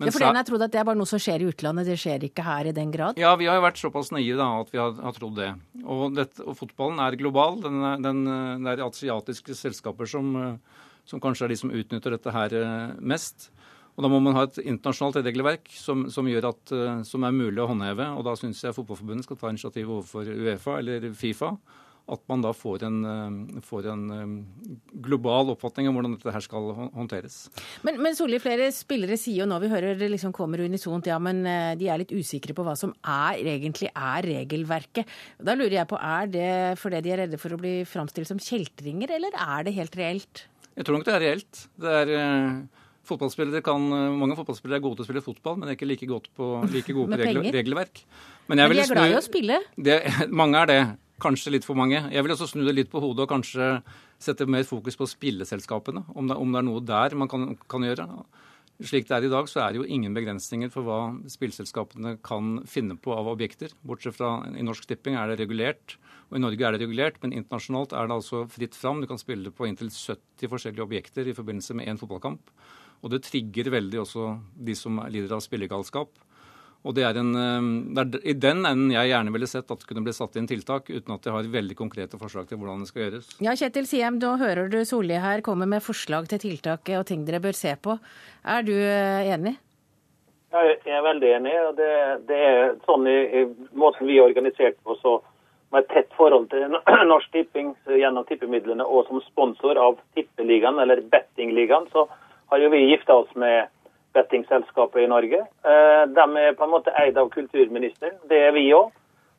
Men ja, for den har trodd at det er bare noe som skjer i utlandet, det skjer ikke her i den grad? Ja, vi har jo vært såpass nøye da, at vi har, har trodd det. Og, dette, og, fotballen er global. Den, den, det er asiatiske selskaper som, som, kanskje er de som utnytter dette her eh, mest. Og Da må man ha et internasjonalt regelverk som, som, at, eh, som er mulig å håndheve. og Da syns jeg Fotballforbundet skal ta initiativ overfor Uefa eller Fifa at man da får en, eh, får en, eh, global oppfatning av hvordan dette her skal håndteres. Men, men Solli, flere spillere sier jo nå, vi hører det liksom kommer unisont, ja, men eh, de er litt usikre på hva som er, egentlig er regelverket. Da lurer jeg på, er det fordi de er redde for å bli framstilt som kjeltringer, eller er det helt reelt? Jeg tror nok det er reelt. Det er... Fotballspillere kan, Mange fotballspillere er gode til å spille fotball, men er ikke like, på, like gode på regler, regelverk. Men, men de er glad i å spille? Det, mange er det. Kanskje litt for mange. Jeg vil også snu det litt på hodet og kanskje sette mer fokus på spilleselskapene. Om det, om det er noe der man kan, kan, gjøre. Slik det er i dag, så er det jo ingen begrensninger for hva spillselskapene kan finne på av objekter. Bortsett fra i Norsk Tipping er det regulert, og i Norge er det regulert. Men internasjonalt er det altså fritt fram. Du kan spille på inntil 70 forskjellige objekter i forbindelse med én fotballkamp. Og det trigger veldig også de som lider av spillegalskap. Og det er, en, eh, det er i den enden jeg gjerne ville sett at det kunne bli satt inn tiltak, uten at jeg har veldig konkrete forslag til hvordan det skal gjøres. Ja, Kjetil Siem, da hører du Solli her komme med forslag til tiltak og ting dere bør se på. Er du eh, enig? Jeg er veldig enig. og Det, det er sånn i, i, måten vi er organisert på, så med et tett forhold til Norsk Tipping gjennom tippemidlene og som sponsor av Tippeligaen, eller Bettingligaen, så har jo vi gifta oss med bettingselskapet i Norge. Eh, de er på en måte eid av kulturministeren. Det er vi òg.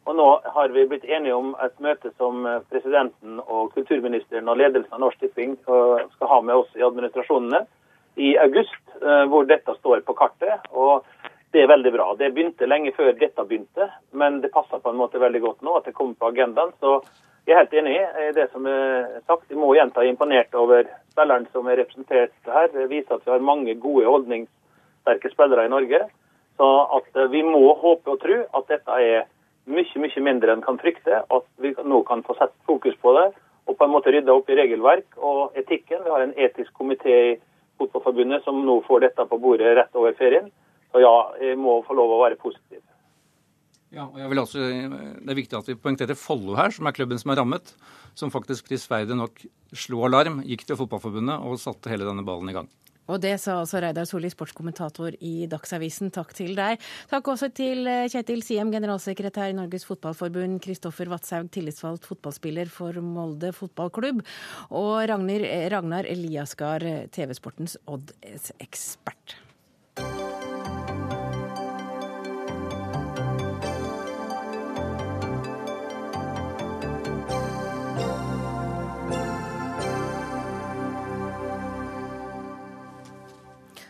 Og nå har vi blitt enige om et møte som eh, presidenten og kulturministeren og ledelsen av Norsk Tipping eh, skal ha med oss i administrasjonene i august, hvor dette står på kartet. Og det er veldig bra. Det begynte lenge før dette begynte, men det passer på en måte veldig godt nå at det kommer på agendaen. Så jeg er helt enig i det som er sagt. Vi må gjenta imponert over spilleren som er representert her. Det viser at vi har mange gode holdnings sterke spillere i Norge. Så at eh, vi må håpe og tro at dette er mye mye mindre enn kan frykte. At vi nå kan få sett fokus på det og på en måte rydde opp i regelverk og etikken. Vi har en etisk komité i Fotballforbundet som nå får dette på bordet rett over ferien. Så ja, jeg må få lov å være positiv. Ja, og jeg vil også, Det er viktig at vi poengterer Follo her, som er klubben som er rammet. Som faktisk prisverdig nok slo alarm, gikk til Fotballforbundet og satte hele denne ballen i gang. Og det sa altså Reidar Solli, sportskommentator i Dagsavisen. Takk til deg. Takk også til eh, Kjetil Siem, generalsekretær i Norges Fotballforbund, Kristoffer Watshaug, tillitsvalgt fotballspiller for Molde fotballklubb, og Ragnar, Ragnar TV-sportens Odd-ekspert.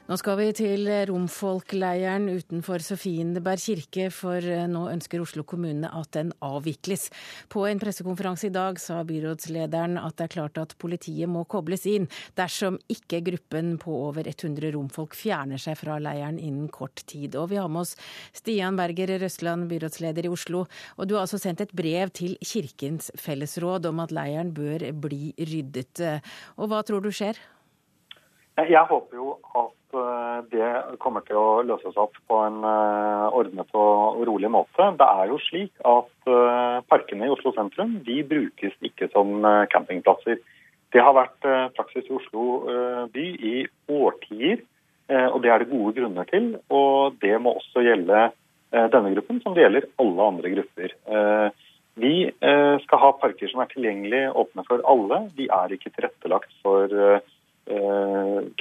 Nå skal vi til romfolkleiren utenfor Sofienberg kirke, for eh, nå ønsker Oslo kommune at den avvikles. På en pressekonferanse i dag sa byrådslederen at det er klart at politiet må kobles inn dersom ikke gruppen på over 100 romfolk fjerner seg fra leiren innen kort tid. Og vi har med oss Stian Berger Røsland, byrådsleder i Oslo. Og du har altså sendt et brev til Kirkens fellesråd om at leiren bør bli ryddet. Og hva tror du skjer? Jeg håper jo at Eh, det kommer til å løses opp på en eh, ordnet og rolig måte. Det er jo slik at eh, parkene i Oslo sentrum de brukes ikke som campingplasser. Det har vært praksis i Oslo by i årtier, og det er det gode grunner til. Og det må også gjelde denne gruppen, som det gjelder alle andre grupper. Vi eh, skal ha parker som er tilgjengelig åpne for alle. De er ikke tilrettelagt for eh,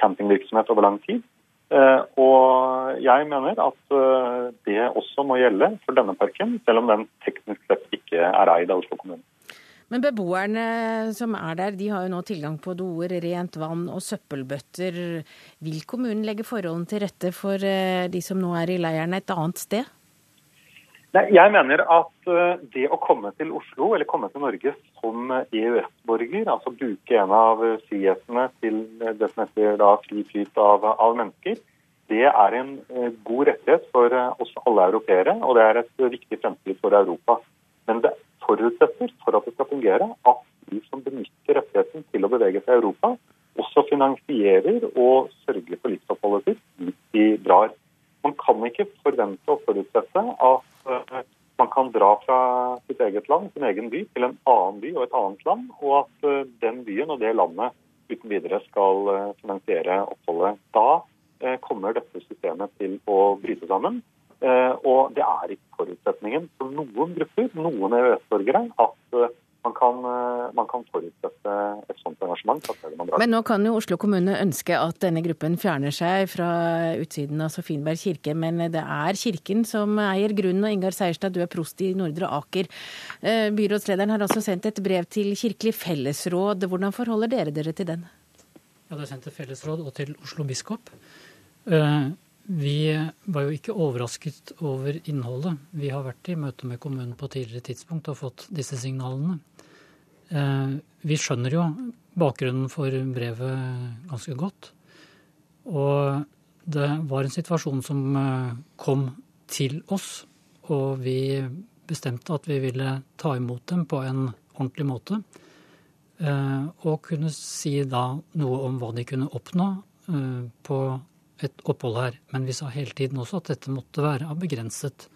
campingvirksomhet over lang tid. Eh, og jeg mener at eh, det også må gjelde for denne parken, selv om den teknisk sett ikke er eid av Oslo kommune. Men beboerne som er der, de har jo nå tilgang på doer, rent vann og søppelbøtter. Vil kommunen legge forholdene til rette for eh, de som nå er i leiren et annet sted? Nei, jeg mener at eh, det å komme til Oslo, eller komme til Norge som EØS-borger, altså bruke en av frihetene til det som heter da fri flyt av, av, mennesker, det er en eh, god rettighet for oss alle europeere, og det er et viktig fremskritt for Europa. Men det forutsetter for at det skal fungere, at de som benytter rettigheten til å bevege seg i Europa, også finansierer og sørger for livsoppholdet sitt hvis de drar. Man kan ikke forvente og forutsette at uh, man kan dra fra sitt eget land, sin egen by, til en annen by og et annet land, og at uh, den byen og det landet uten videre skal uh, finansiere oppholdet. Da kommer dette systemet til å bryte sammen. Eh, og det er ikke forutsetningen for noen grupper, noen EØS-borgere, at eh, man kan, eh, man kan, forutsette et sånt engasjement. Men nå kan jo Oslo kommune ønske at denne gruppen fjerner seg fra utsiden av Sofienberg kirke, men det er kirken som eier grunnen. Og Ingar Seierstad, du er prost i Nordre Aker. Byrådslederen har også sendt et brev til Kirkelig fellesråd. Hvordan forholder dere dere til den? Ja, det er sendt til fellesråd og til Oslo biskop. Vi var jo ikke overrasket over innholdet. Vi har vært i møte med kommunen på tidligere tidspunkt og fått disse signalene. Eh, vi skjønner jo bakgrunnen for brevet ganske godt. Og det var en situasjon som eh, kom til oss, og vi bestemte at vi ville ta imot dem på en ordentlig måte. Eh, og kunne si da noe om hva de kunne oppnå på et opphold her. Men vi sa hele tiden også at dette måtte være av begrenset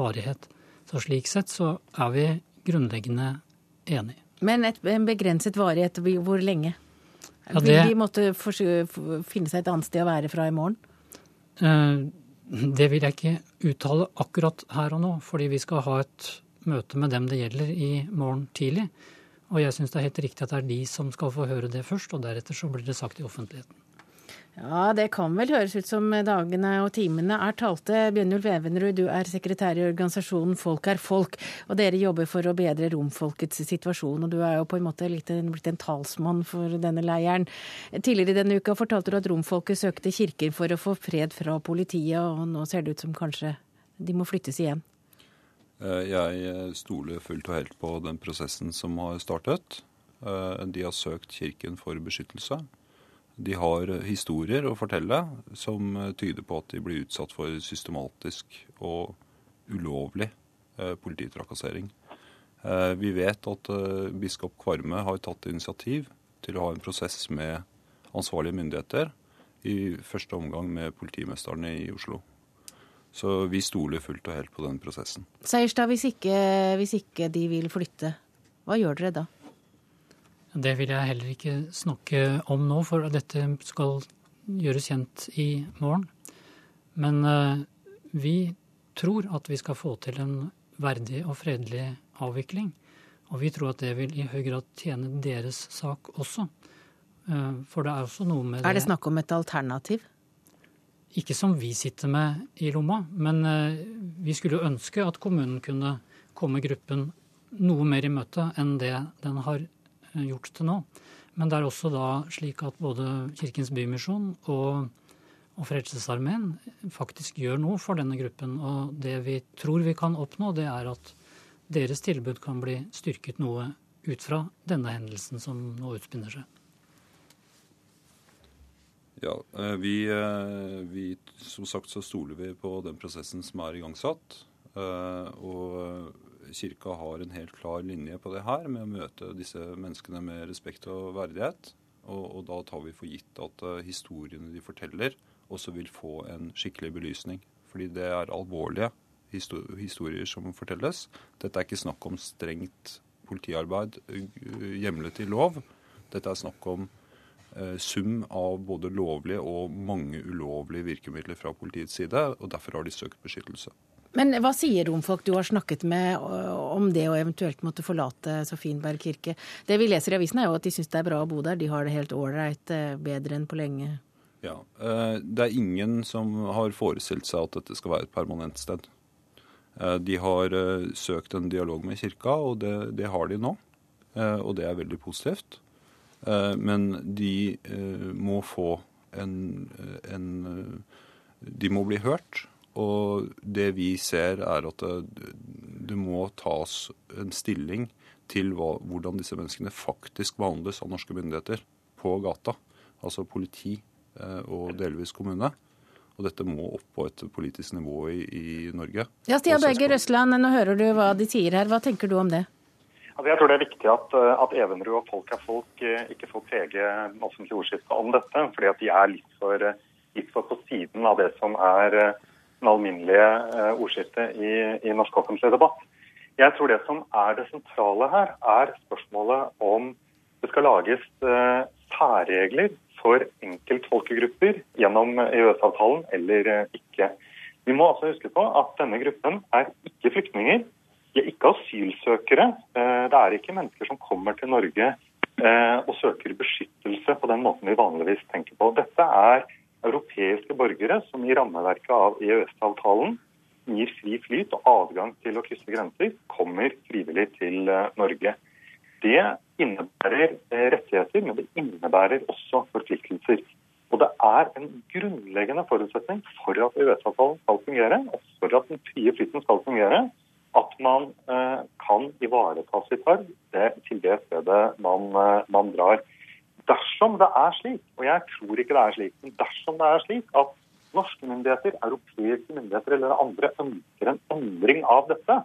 varighet. Så slik sett så er vi grunnleggende enige. Men et, en begrenset varighet, hvor lenge? Ja, det, Vil de måtte finne seg et annet sted å være fra i morgen? Eh, det vil jeg ikke uttale akkurat her og nå, fordi vi skal ha et møte med dem det gjelder i morgen tidlig. Og jeg syns det er helt riktig at det er de som skal få høre det først, og deretter så blir det sagt i offentligheten. Ja, det kan vel høres ut som dagene og timene er talte. Bjørnulf Evenrud, du er sekretær i organisasjonen Folk er folk, og dere jobber for å bedre romfolkets situasjon. Og du er jo på en måte litt blitt en talsmann for denne leiren. Tidligere denne uka fortalte du at romfolket søkte kirker for å få fred fra politiet, og nå ser det ut som kanskje de må flyttes igjen? Eh, jeg stoler fullt og helt på den prosessen som har startet. Eh, de har søkt Kirken for beskyttelse. De har historier å fortelle som tyder på at de blir utsatt for systematisk og ulovlig eh, polititrakassering. Eh, vi vet at eh, biskop Kvarme har tatt initiativ til å ha en prosess med ansvarlige myndigheter, i første omgang med politimesteren i Oslo. Så vi stoler fullt og helt på den prosessen. Seierstad, hvis ikke, hvis ikke de vil flytte, hva gjør dere da? Det vil jeg heller ikke snakke om nå, for dette skal gjøres kjent i morgen. Men uh, vi tror at vi skal få til en verdig og fredelig avvikling. Og vi tror at det vil i høy grad tjene deres sak også. Uh, for det er også noe med det Er det snakk om et alternativ? Ikke som vi sitter med i lomma, men uh, vi skulle ønske at kommunen kunne komme gruppen noe mer i møte enn det den har gjort Eh, gjort til nå. Men det er også da slik at både Kirkens Bymisjon og, og Frelsesarmeen faktisk gjør noe for denne gruppen. Og det vi tror vi kan oppnå, det er at deres tilbud kan bli styrket noe ut fra denne hendelsen som nå utspinner seg. Ja, eh, vi, eh, vi, Som sagt så stoler vi på den prosessen som er igangsatt. Og Kirka har en helt klar linje på det her, med å møte disse menneskene med respekt og verdighet. Og, og da tar vi for gitt at uh, historiene de forteller, også vil få en skikkelig belysning. Fordi det er alvorlige historier som fortelles. Dette er ikke snakk om strengt politiarbeid uh, hjemlet i lov. Dette er snakk om uh, sum av både lovlige og mange ulovlige virkemidler fra politiets side, og derfor har de søkt beskyttelse. Men hva sier romfolk du har snakket med om det å eventuelt måtte forlate Sofienberg kirke? Det vi leser i avisen er jo at de syns det er bra å bo der, de har det helt ålreit, bedre enn på lenge. Ja, Det er ingen som har forestilt seg at dette skal være et permanent sted. De har søkt en dialog med kirka, og det, det har de nå. Og det er veldig positivt. Men de må få en, en De må bli hørt. Og det vi ser, er at det, det må tas en stilling til hva, hvordan disse menneskene faktisk behandles av norske myndigheter på gata. Altså politi eh, og delvis kommune. Og dette må opp på et politisk nivå i, i Norge. Ja, Stia Berger Røsland, nå hører du hva de sier her. Hva tenker du om det? Altså, jeg tror det er viktig at, eh, at Evenrud og Folk er folk eh, ikke får prege offentlig ordskifte om dette. fordi at de er litt for, litt for på siden av det som er den alminnelige eh, ordskiftet i, i norsk offentlig debatt. Jeg tror det som er det sentrale her, er spørsmålet om det skal lages eh, særregler for enkeltfolkegrupper gjennom EØS-avtalen eller eh, ikke. Vi må altså huske på at denne gruppen er ikke flyktninger. De er ikke asylsøkere. Det er ikke mennesker som kommer til Norge og søker beskyttelse på den måten vi vanligvis tenker på. Dette er europeiske borgere som i rammeverket av EØS-avtalen gir fri flyt og adgang til å krysse grenser, kommer frivillig til eh, Norge. Det innebærer eh, rettigheter, men det innebærer også forpliktelser. Og det er en grunnleggende forutsetning for at EØS-avtalen skal fungere, og for at den frie flyten skal fungere, at man eh, kan ivareta sitt arv til det stedet man, man drar. Dersom det er slik, og jeg tror ikke det er slik, men dersom det er slik at norske myndigheter, europeiske myndigheter eller andre ønsker en endring av dette,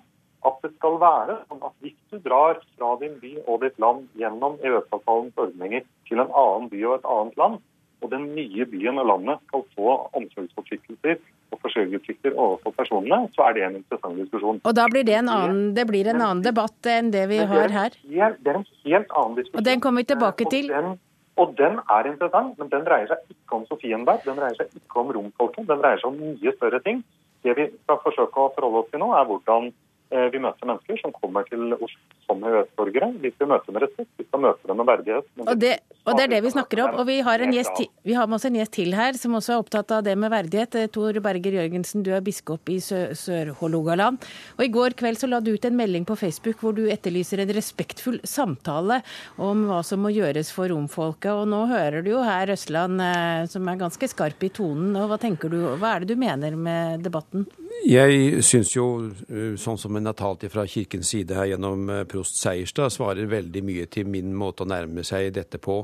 at det skal være sånn at hvis du drar fra din by og ditt land gjennom EØS-avtalens ordninger til en annen by og et annet land, og den nye byen og landet skal få omsorgsforpliktelser og forsørgerplikter overfor personene, så er det en interessant diskusjon. Og da blir det en annen, det blir en annen debatt enn det vi har her? Det er en helt annen diskusjon. Og den kommer vi tilbake til. Og den og den er interessant, men den dreier seg ikke om Sofienberg, den dreier seg ikke om romfolket. Den dreier seg om mye større ting. Det vi skal forsøke å forholde oss til nå, er hvordan Eh, vi møter mennesker som kommer til Oslo som EØS-borgere. Vi skal møte med respekt, vi skal møte dem med verdighet. Og det, og det, er det vi snakker om. Og vi har, en gjest, vi har med oss en gjest til her som også er opptatt av det med verdighet. Eh, Tor Berger Jørgensen, du er biskop i Sør-Hålogaland. Og I går kveld så la du ut en melding på Facebook hvor du etterlyser en respektfull samtale om hva som må gjøres for romfolket. Og nå hører du jo her Røsland eh, som er ganske skarp i tonen. og Hva tenker du, hva er det du mener med debatten? Jeg syns jo, eh, sånn som en har talt fra kirkens side her gjennom eh, prost Seierstad, svarer veldig mye til min måte å nærme seg dette på.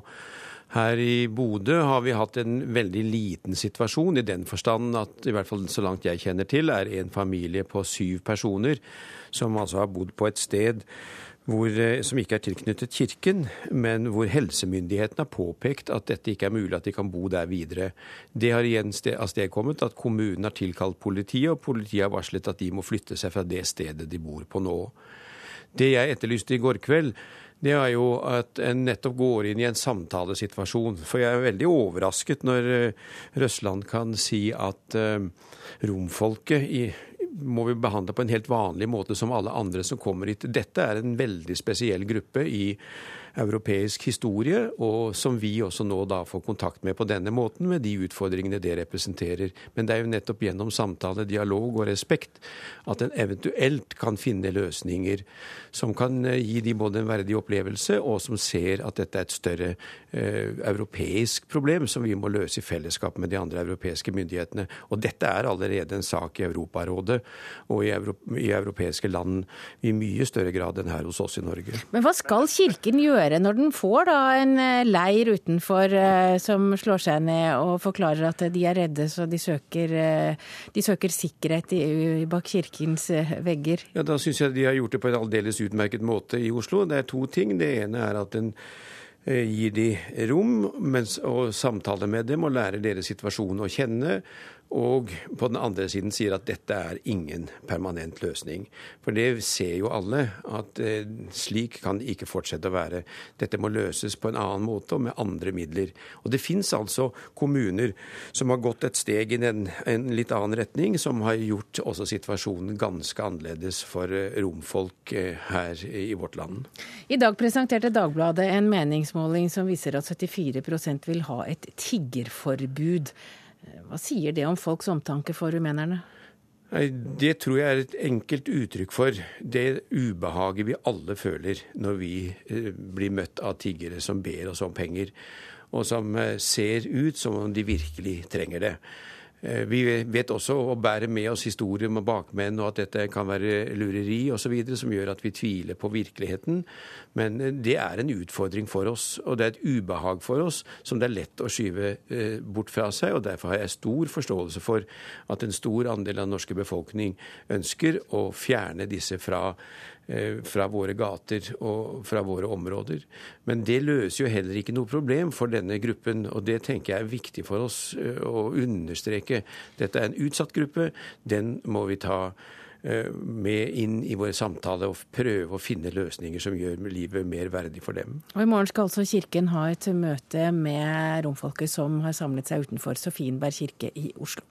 Her i Bodø har vi hatt en veldig liten situasjon, i den forstand at i hvert fall så langt jeg kjenner til, er en familie på syv personer som altså har bodd på et sted hvor, eh, som ikke er tilknyttet kirken, men hvor helsemyndighetene har påpekt at dette ikke er mulig at de kan bo der videre. Det har igjen avstedkommet at kommunen har tilkalt politiet, og politiet har varslet at de må flytte seg fra det stedet de bor på nå. Det jeg etterlyste i går kveld, det er jo at en nettopp går inn i en samtalesituasjon. For jeg er veldig overrasket når eh, Røsland kan si at uh, romfolket i, må vi behandle på en helt vanlig måte som alle andre som kommer hit. Dette er en veldig spesiell gruppe i europeisk historie, og som vi også nå da får kontakt med på denne måten, med de utfordringene det representerer. Men det er jo nettopp gjennom samtale, dialog og respekt at en eventuelt kan finne løsninger som kan eh, gi de både en verdig opplevelse, og som ser at dette er et større eh, europeisk problem som vi må løse i fellesskap med de andre europeiske myndighetene. Og dette er allerede en sak i Europarådet og i, Europ i europeiske land i mye større grad enn her hos oss i Norge. Men hva skal Kirken gjøre? Gjøre når den får da en eh, leir utenfor eh, som slår seg ned og forklarer at de er redde, så de søker, eh, de søker sikkerhet bak kirkens vegger? Ja, Da syns jeg de har gjort det på en aldeles utmerket måte i Oslo. Det er to ting. Det ene er at den gir de rom mens, og samtaler med dem og lærer deres situasjon å kjenne. Og på den andre siden sier at dette er ingen permanent løsning. For det ser jo alle, at eh, slik kan det ikke fortsette å være. Dette må løses på en annen måte og med andre midler. Og det fins altså kommuner som har gått et steg i en, en, litt annen retning, som har gjort også situasjonen ganske annerledes for eh, romfolk eh, her i vårt land. I dag presenterte Dagbladet en meningsmåling som viser at 74% vil ha et tiggerforbud. Hva sier det om folks omtanke for rumenerne? Det tror jeg er et enkelt uttrykk for det ubehaget vi alle føler når vi eh, blir møtt av tiggere som ber oss om penger, og som eh, ser ut som om de virkelig trenger det. Eh, vi vet også å bære med oss historier om bakmenn og at dette kan være lureri osv. som gjør at vi tviler på virkeligheten. Men eh, det er en utfordring for oss, og det er et ubehag for oss som det er lett å skyve eh, bort fra seg. og Derfor har jeg stor forståelse for at en stor andel av den norske befolkning ønsker å fjerne disse fra fra våre gater og fra våre områder. Men det løser jo heller ikke noe problem for denne gruppen, og det tenker jeg er viktig for oss eh, å understreke. Dette er en utsatt gruppe, den må vi ta Eh, med inn i våre samtaler og prøve å finne løsninger som gjør livet mer verdig for dem. Og I morgen skal altså Kirken ha et møte med romfolket som har samlet seg utenfor Sofienberg kirke i Oslo.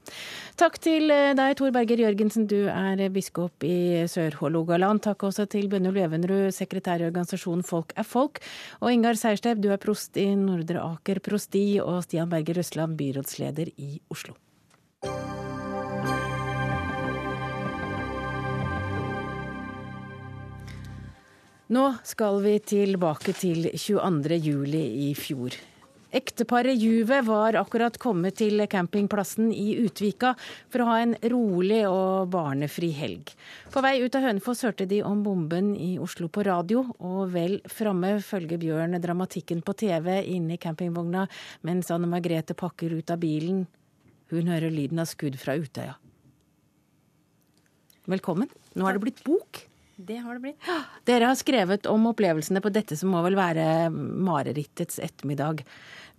Takk til eh, deg, Tor Berger Jørgensen, du er biskop i Sør-Hålogaland. Takk også til Bønne Løvenrud, sekretær i organisasjonen Folk er folk. Og Ingar Seierstev, du er prost i Nordre Aker prosti, og Stian Berger Røsland, byrådsleder i Oslo. Nå skal vi tilbake til 22. juli i fjor. Ekteparet Juve var akkurat kommet til campingplassen i Utvika for å ha en rolig og barnefri helg. På vei ut av Hønefoss hørte de om bomben i Oslo på radio, og vel framme følger Bjørn dramatikken på TV inne i campingvogna mens Anne Margrethe pakker ut av bilen. Hun hører lyden av skudd fra Utøya. Velkommen. Nå er det blitt bok. Det har det blitt. Dere har skrevet om opplevelsene på dette som må vel være marerittets ettermiddag.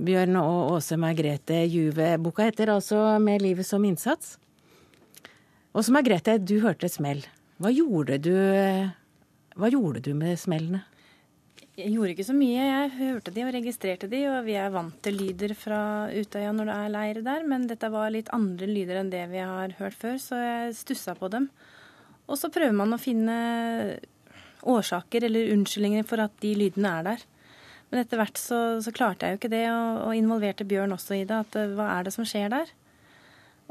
Bjørn og Åse Margrethe Juve. Boka heter altså 'Med livet som innsats'. Åse Margrethe, du hørte et smell. Hva gjorde du, hva gjorde du med smellene? Jeg gjorde ikke så mye. Jeg hørte de og registrerte de, og vi er vant til lyder fra Utøya når det er leir der, men dette var litt andre lyder enn det vi har hørt før, så jeg stussa på dem. Og så prøver man å finne årsaker eller unnskyldninger for at de lydene er der. Men etter hvert så, så klarte jeg jo ikke det, og, og, involverte Bjørn også i det. At eh, hva er det som skjer der?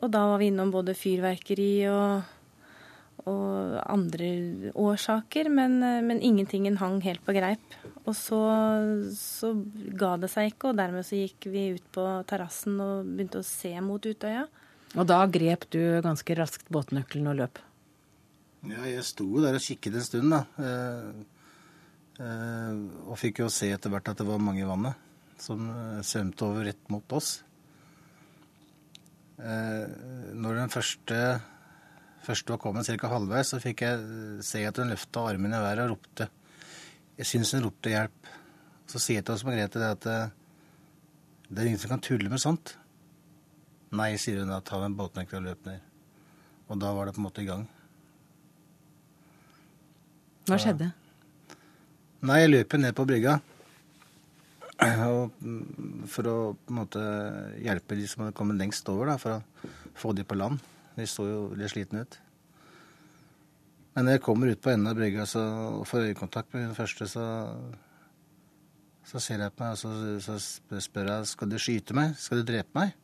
Og da var vi innom både fyrverkeri og, og andre årsaker, men, eh, men, ingentingen hang helt på greip. Og så, så, ga det seg ikke, og dermed så gikk vi ut på terrassen og begynte å se mot Utøya. Og da grep du ganske raskt båtnøkkelen og løp? Ja, jeg sto jo der og kikket en stund, da. Eh, eh, og fikk jo se etter hvert at det var mange i vannet som eh, svømte over rett mot oss. Eh, når den første, første var kommet ca. halvveis, så fikk jeg eh, se at hun løfta armen i været og ropte. Jeg syns hun ropte hjelp. Så sier jeg til oss Margrethe det at det er ingen som kan tulle med sånt. Nei, sier hun da. Ta med båtnøkkelen og løp ned. Og da var det på en måte i gang. Hva skjedde? Nei, jeg løp ned på brygga. for å på en måte hjelpe de som hadde kommet lengst over, da, for å få de på land. De så jo litt slitne ut. Men når jeg kommer ut på enden av brygga og får øyekontakt med den første, så, så ser jeg på meg og så, så spør jeg skal du skyte meg. Skal du drepe meg?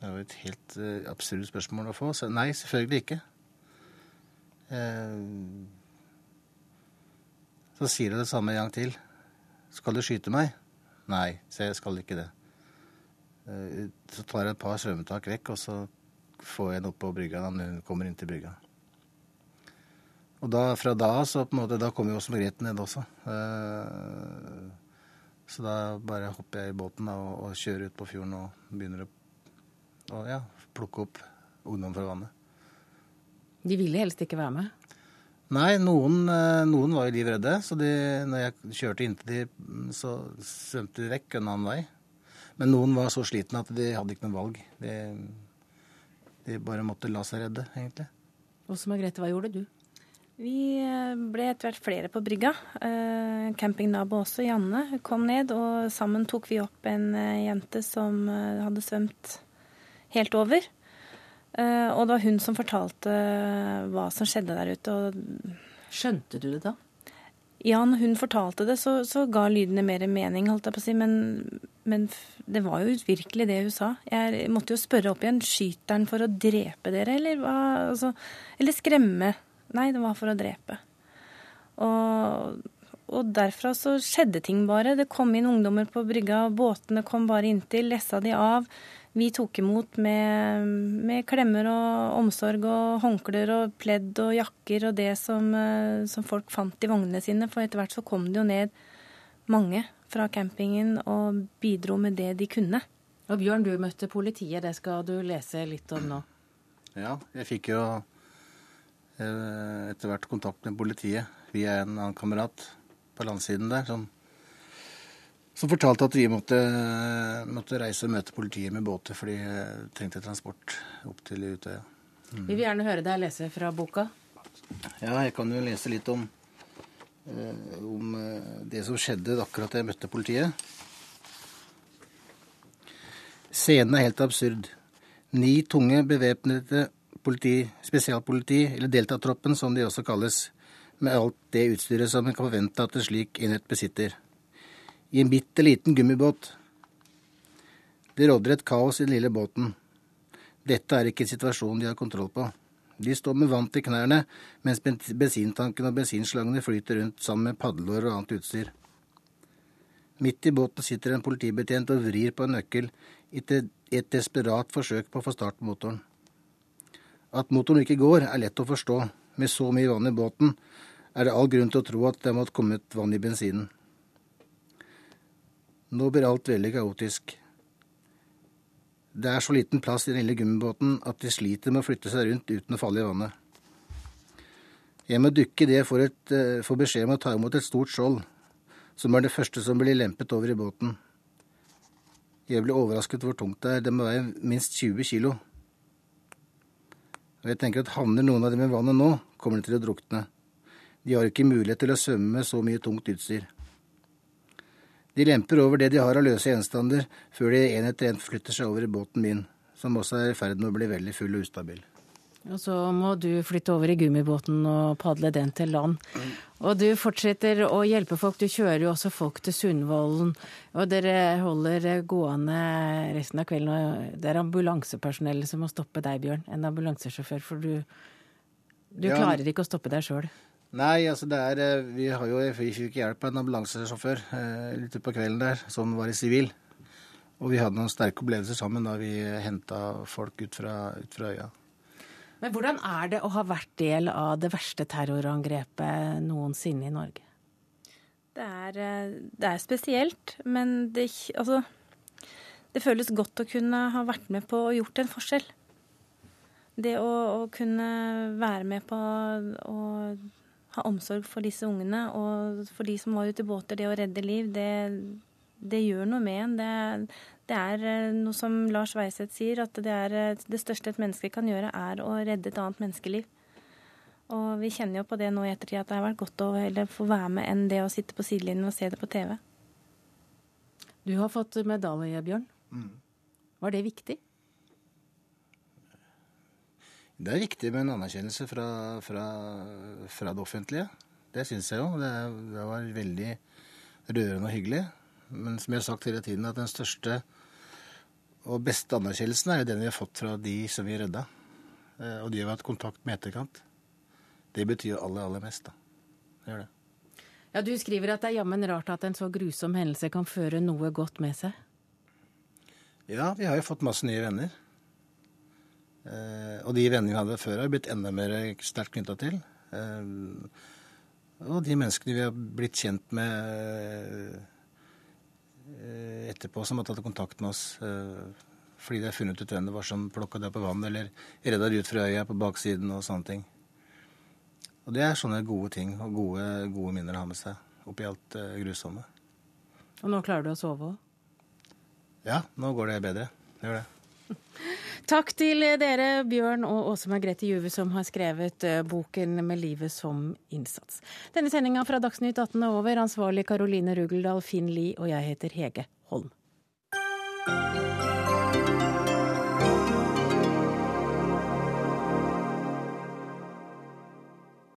Det jo et helt uh, absurd spørsmål å få. Så nei, selvfølgelig ikke. Eh, så sier du det samme en gang til. Skal du skyte meg? Nei, så jeg skal ikke det. Eh, så tar jeg et par svømmetak vekk, og så får jeg henne opp på brygga når hun kommer inn til brygga. Og da, fra da så på en måte, da kommer jo også Margrethe ned også. Eh, så da bare hopper jeg i båten og, og kjører ut på fjorden og begynner å og, ja, plukke opp ungdom fra vannet. De ville helst ikke være med? Nei, noen, eh, noen var jo livredde. Så de, når jeg kjørte inntil de, så svømte de vekk en annen vei. Men noen var så slitne at de hadde ikke noe valg. De, de bare måtte la seg redde, egentlig. Åse Margrethe, hva gjorde du? Vi eh, ble etter hvert flere på brygga. Eh, campingnabo også, Janne, kom ned, og sammen tok vi opp en jente som hadde svømt helt over. Eh, og det var hun som fortalte hva som skjedde der ute. Skjønte du det da? Ja, når hun fortalte det, så, så ga lydene mer mening, holdt jeg på å si. Men, men det var jo virkelig det hun sa. Jeg måtte jo spørre opp igjen. Skyter han for å drepe dere, eller hva? Altså, eller skremme? Nei, det var for å drepe. Og, og derfra så skjedde ting bare. Det kom inn ungdommer på brygga, båtene kom bare inntil, lessa de av. Vi tok imot med, med klemmer og omsorg og håndklær og pledd og jakker og det som, eh, som folk fant i vognene sine. For etter hvert så kom det jo ned mange fra campingen og bidro med det de kunne. Og Bjørn, du møtte politiet. Det skal du lese litt om nå. Ja, jeg fikk jo eh, etter hvert kontakt med politiet via en annen kamerat på landsiden der, som, som fortalte at vi måtte, måtte reise og møte politiet med båter fordi de trengte transport opp til Utøya. Vi vil gjerne høre deg lese fra boka. Ja, jeg kan jo lese litt om, eh, om eh, det som skjedde akkurat da jeg møtte politiet. Scenen er helt absurd. Ni tunge bevæpnede politi, spesialpoliti, eller deltatroppen som de også kalles, med alt det utstyret som en kan forvente at en slik enhet besitter. I en bitte liten gummibåt. Det råder et kaos i den lille båten. Dette er ikke en situasjon de har kontroll på. De står med vann til knærne, mens bensintanken og bensinslangene flyter rundt sammen med padleår og annet utstyr. Midt i båten sitter en politibetjent og vrir på en nøkkel i et- desperat forsøk på å få start motoren. At motoren ikke går, er lett å forstå. Med så mye vann i båten er det all grunn til å tro at det måtte komme ut vann i bensinen. Nå blir alt veldig kaotisk. Det er så liten plass i den lille gummibåten at de sliter med å flytte seg rundt uten å falle i vannet. Jeg må dykke idet jeg får, et, eh, får beskjed om å ta imot et stort skjold, som er det første som blir lempet over i båten. Jeg ble overrasket hvor tungt det er. Det må veie minst 20 kilo. Og jeg tenker at havner noen av dem i vannet nå, kommer de til å drukne. De har ikke mulighet til å svømme med så mye tungt utstyr. De lemper over det de har av løse gjenstander, før de en etter en flytter seg over i båten min, som også er i ferd med å bli veldig full og ustabil. Og så må du flytte over i gummibåten og padle den til land. Og du fortsetter å hjelpe folk. Du kjører jo også folk til Sundvolden. Og dere holder gående resten av kvelden. Og det er ambulansepersonellet som må stoppe deg, Bjørn. En ambulansesjåfør. For du, du Ja. klarer ikke å stoppe deg sjøl. Nei, altså det er eh, Vi har jo vi fikk hjelp av en ambulansesjåfør eh, litt utpå kvelden der, som var i sivil. Og vi hadde noen sterke opplevelser sammen da vi henta folk ut fra, ut fra øya. Men hvordan er det å ha vært del av det verste terrorangrepet noensinne i Norge? Det er, eh, det er spesielt, men det, altså, det føles godt å kunne ha vært med på og gjort en forskjell. Det å, å kunne være med på å ha omsorg for disse ungene og for de som var ute i båter, det å redde liv, det, det gjør noe med en. Det, det er eh, noe som Lars Weiseth sier, at det, er, eh, det største et menneske kan gjøre, er å redde et annet menneskeliv. Og vi kjenner jo på det nå i ettertid at det har vært godt å heller få være med enn det å sitte på sidelinjen og se det på TV. Du har fått medalje, Bjørn. Var det viktig? Det er viktig med en anerkjennelse fra, fra, fra det offentlige. Det syns jeg jo. Det, det var veldig rørende og hyggelig. Men som jeg har sagt hele tiden, at den største og beste anerkjennelsen er jo den vi har fått fra de som vi redda. Eh, Og de har hatt kontakt med etterkant. Det betyr jo aller, aller mest, da. Det gjør det. Ja, Du skriver at det er jammen rart at en så grusom hendelse kan føre noe godt med seg. Ja, vi har jo fått masse nye venner. Eh, og de vennene vi hadde før, har blitt enda mer sterkt knytta til. Eh, og de menneskene vi har blitt kjent med eh, etterpå, som har tatt kontakt med oss fordi de har funnet ut hvem det var som plukka deg på vannet, eller redda deg ut fra øya på baksiden og sånne ting. Og det er sånne gode ting og gode, gode minner å ha med seg oppi alt grusomme. Og nå klarer du å sove òg? Ja, nå går det bedre. Det gjør det. Takk til dere, Bjørn og Åse Margrethe Juve, som har skrevet eh, boken 'Med livet som innsats'. Denne sendinga fra Dagsnytt 18 er over. Ansvarlig Karoline Rugeldal, Finn Lie og jeg heter Hege Holm.